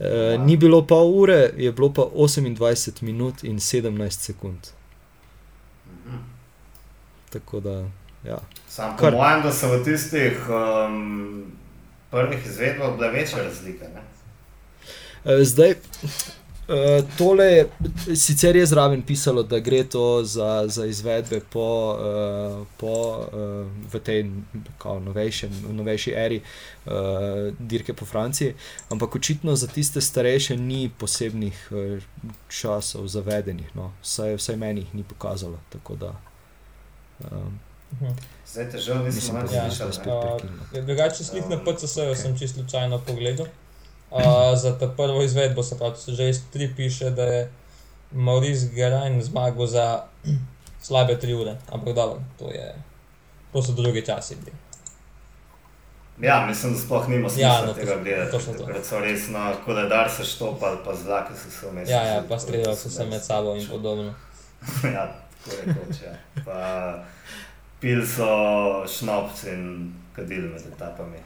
E, ni bilo pol ure, je bilo pa 28 minut in 17 sekund. Mhm. Tako da, ja. Sam po Kar- mojem, da so v tistih um, prvih izvedbah bile večje razlike. Ne? E, Zdaj, e, tole je, sicer je zraven pisalo, da gre to za, za izvedbe po, e, po e, v tej kao, novejšem, novejši eri e, dirke po Franciji, ampak očitno za tiste starejše ni posebnih e, časov zavedenih, no. vsaj, vsaj meni jih ni pokazalo. Tako da, um. Zdaj te žal nisem več Ja, slišal. Uh, prekinil. Ja, Drugače, slik na Um, PCS-ju sem čisto slučajno pogledal. Uh, za ta prvo izvedbo, se pravi, se že iz tri piše, da je Maurice Gerain zmagal za slabe tri ure. Ampak dobro, to, je, to so drugi časi bili. Ja, mislim, da sploh nima smisla Ja, ja, no, tega to- gledati. točno to. Takrat so res na koledar se štopali, pa zlake so se vmes. Ja, ja, pa streljali so se med sabo in podobno. ja, tako je toč, ja. Pa pil so šnopci in kadili med etapami.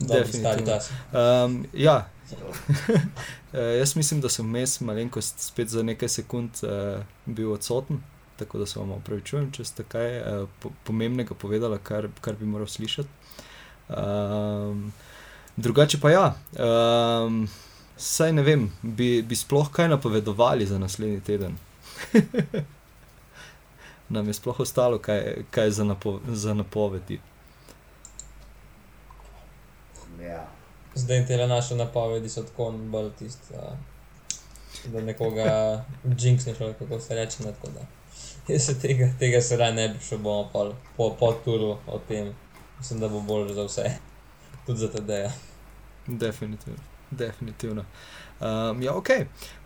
Definitivno. Um, ja. uh, jaz mislim, da sem vmes malenkost spet za nekaj sekund uh, bil odsoten, tako da se vam opravičujem, če ste kaj uh, po pomembnega povedali, kar, kar bi moral slišati. Um, drugače pa ja, um, saj ne vem, bi, bi sploh kaj napovedovali za naslednji teden. Nam je sploh ostalo kaj, kaj za, napo za napovedi. Ja. Zdaj te naše napovedi so tako bolj tiste, da nekoga jinxneš, kako se reče. Jaz se tega, tega se raj ne bi šel, bomo pa po, po turu o tem. Mislim, da bo bolj za vse, tudi za te deja. Definitivno. Definitivno. Um, ja, ok.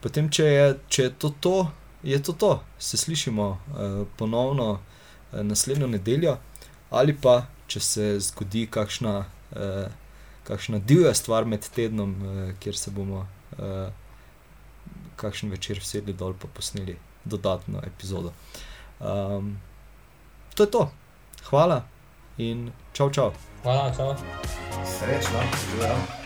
Potem, če je, če je to, to, je to to. Se slišimo uh, ponovno uh, naslednjo nedeljo, ali pa če se zgodi kakšna. Uh, kakšna divja stvar med tednom, uh, kjer se bomo uh, kakšen večer vsedli dol in posneli dodatno epizodo. Um, to je to. Hvala in čau, čau. Hvala, čau. Srečno, živelo.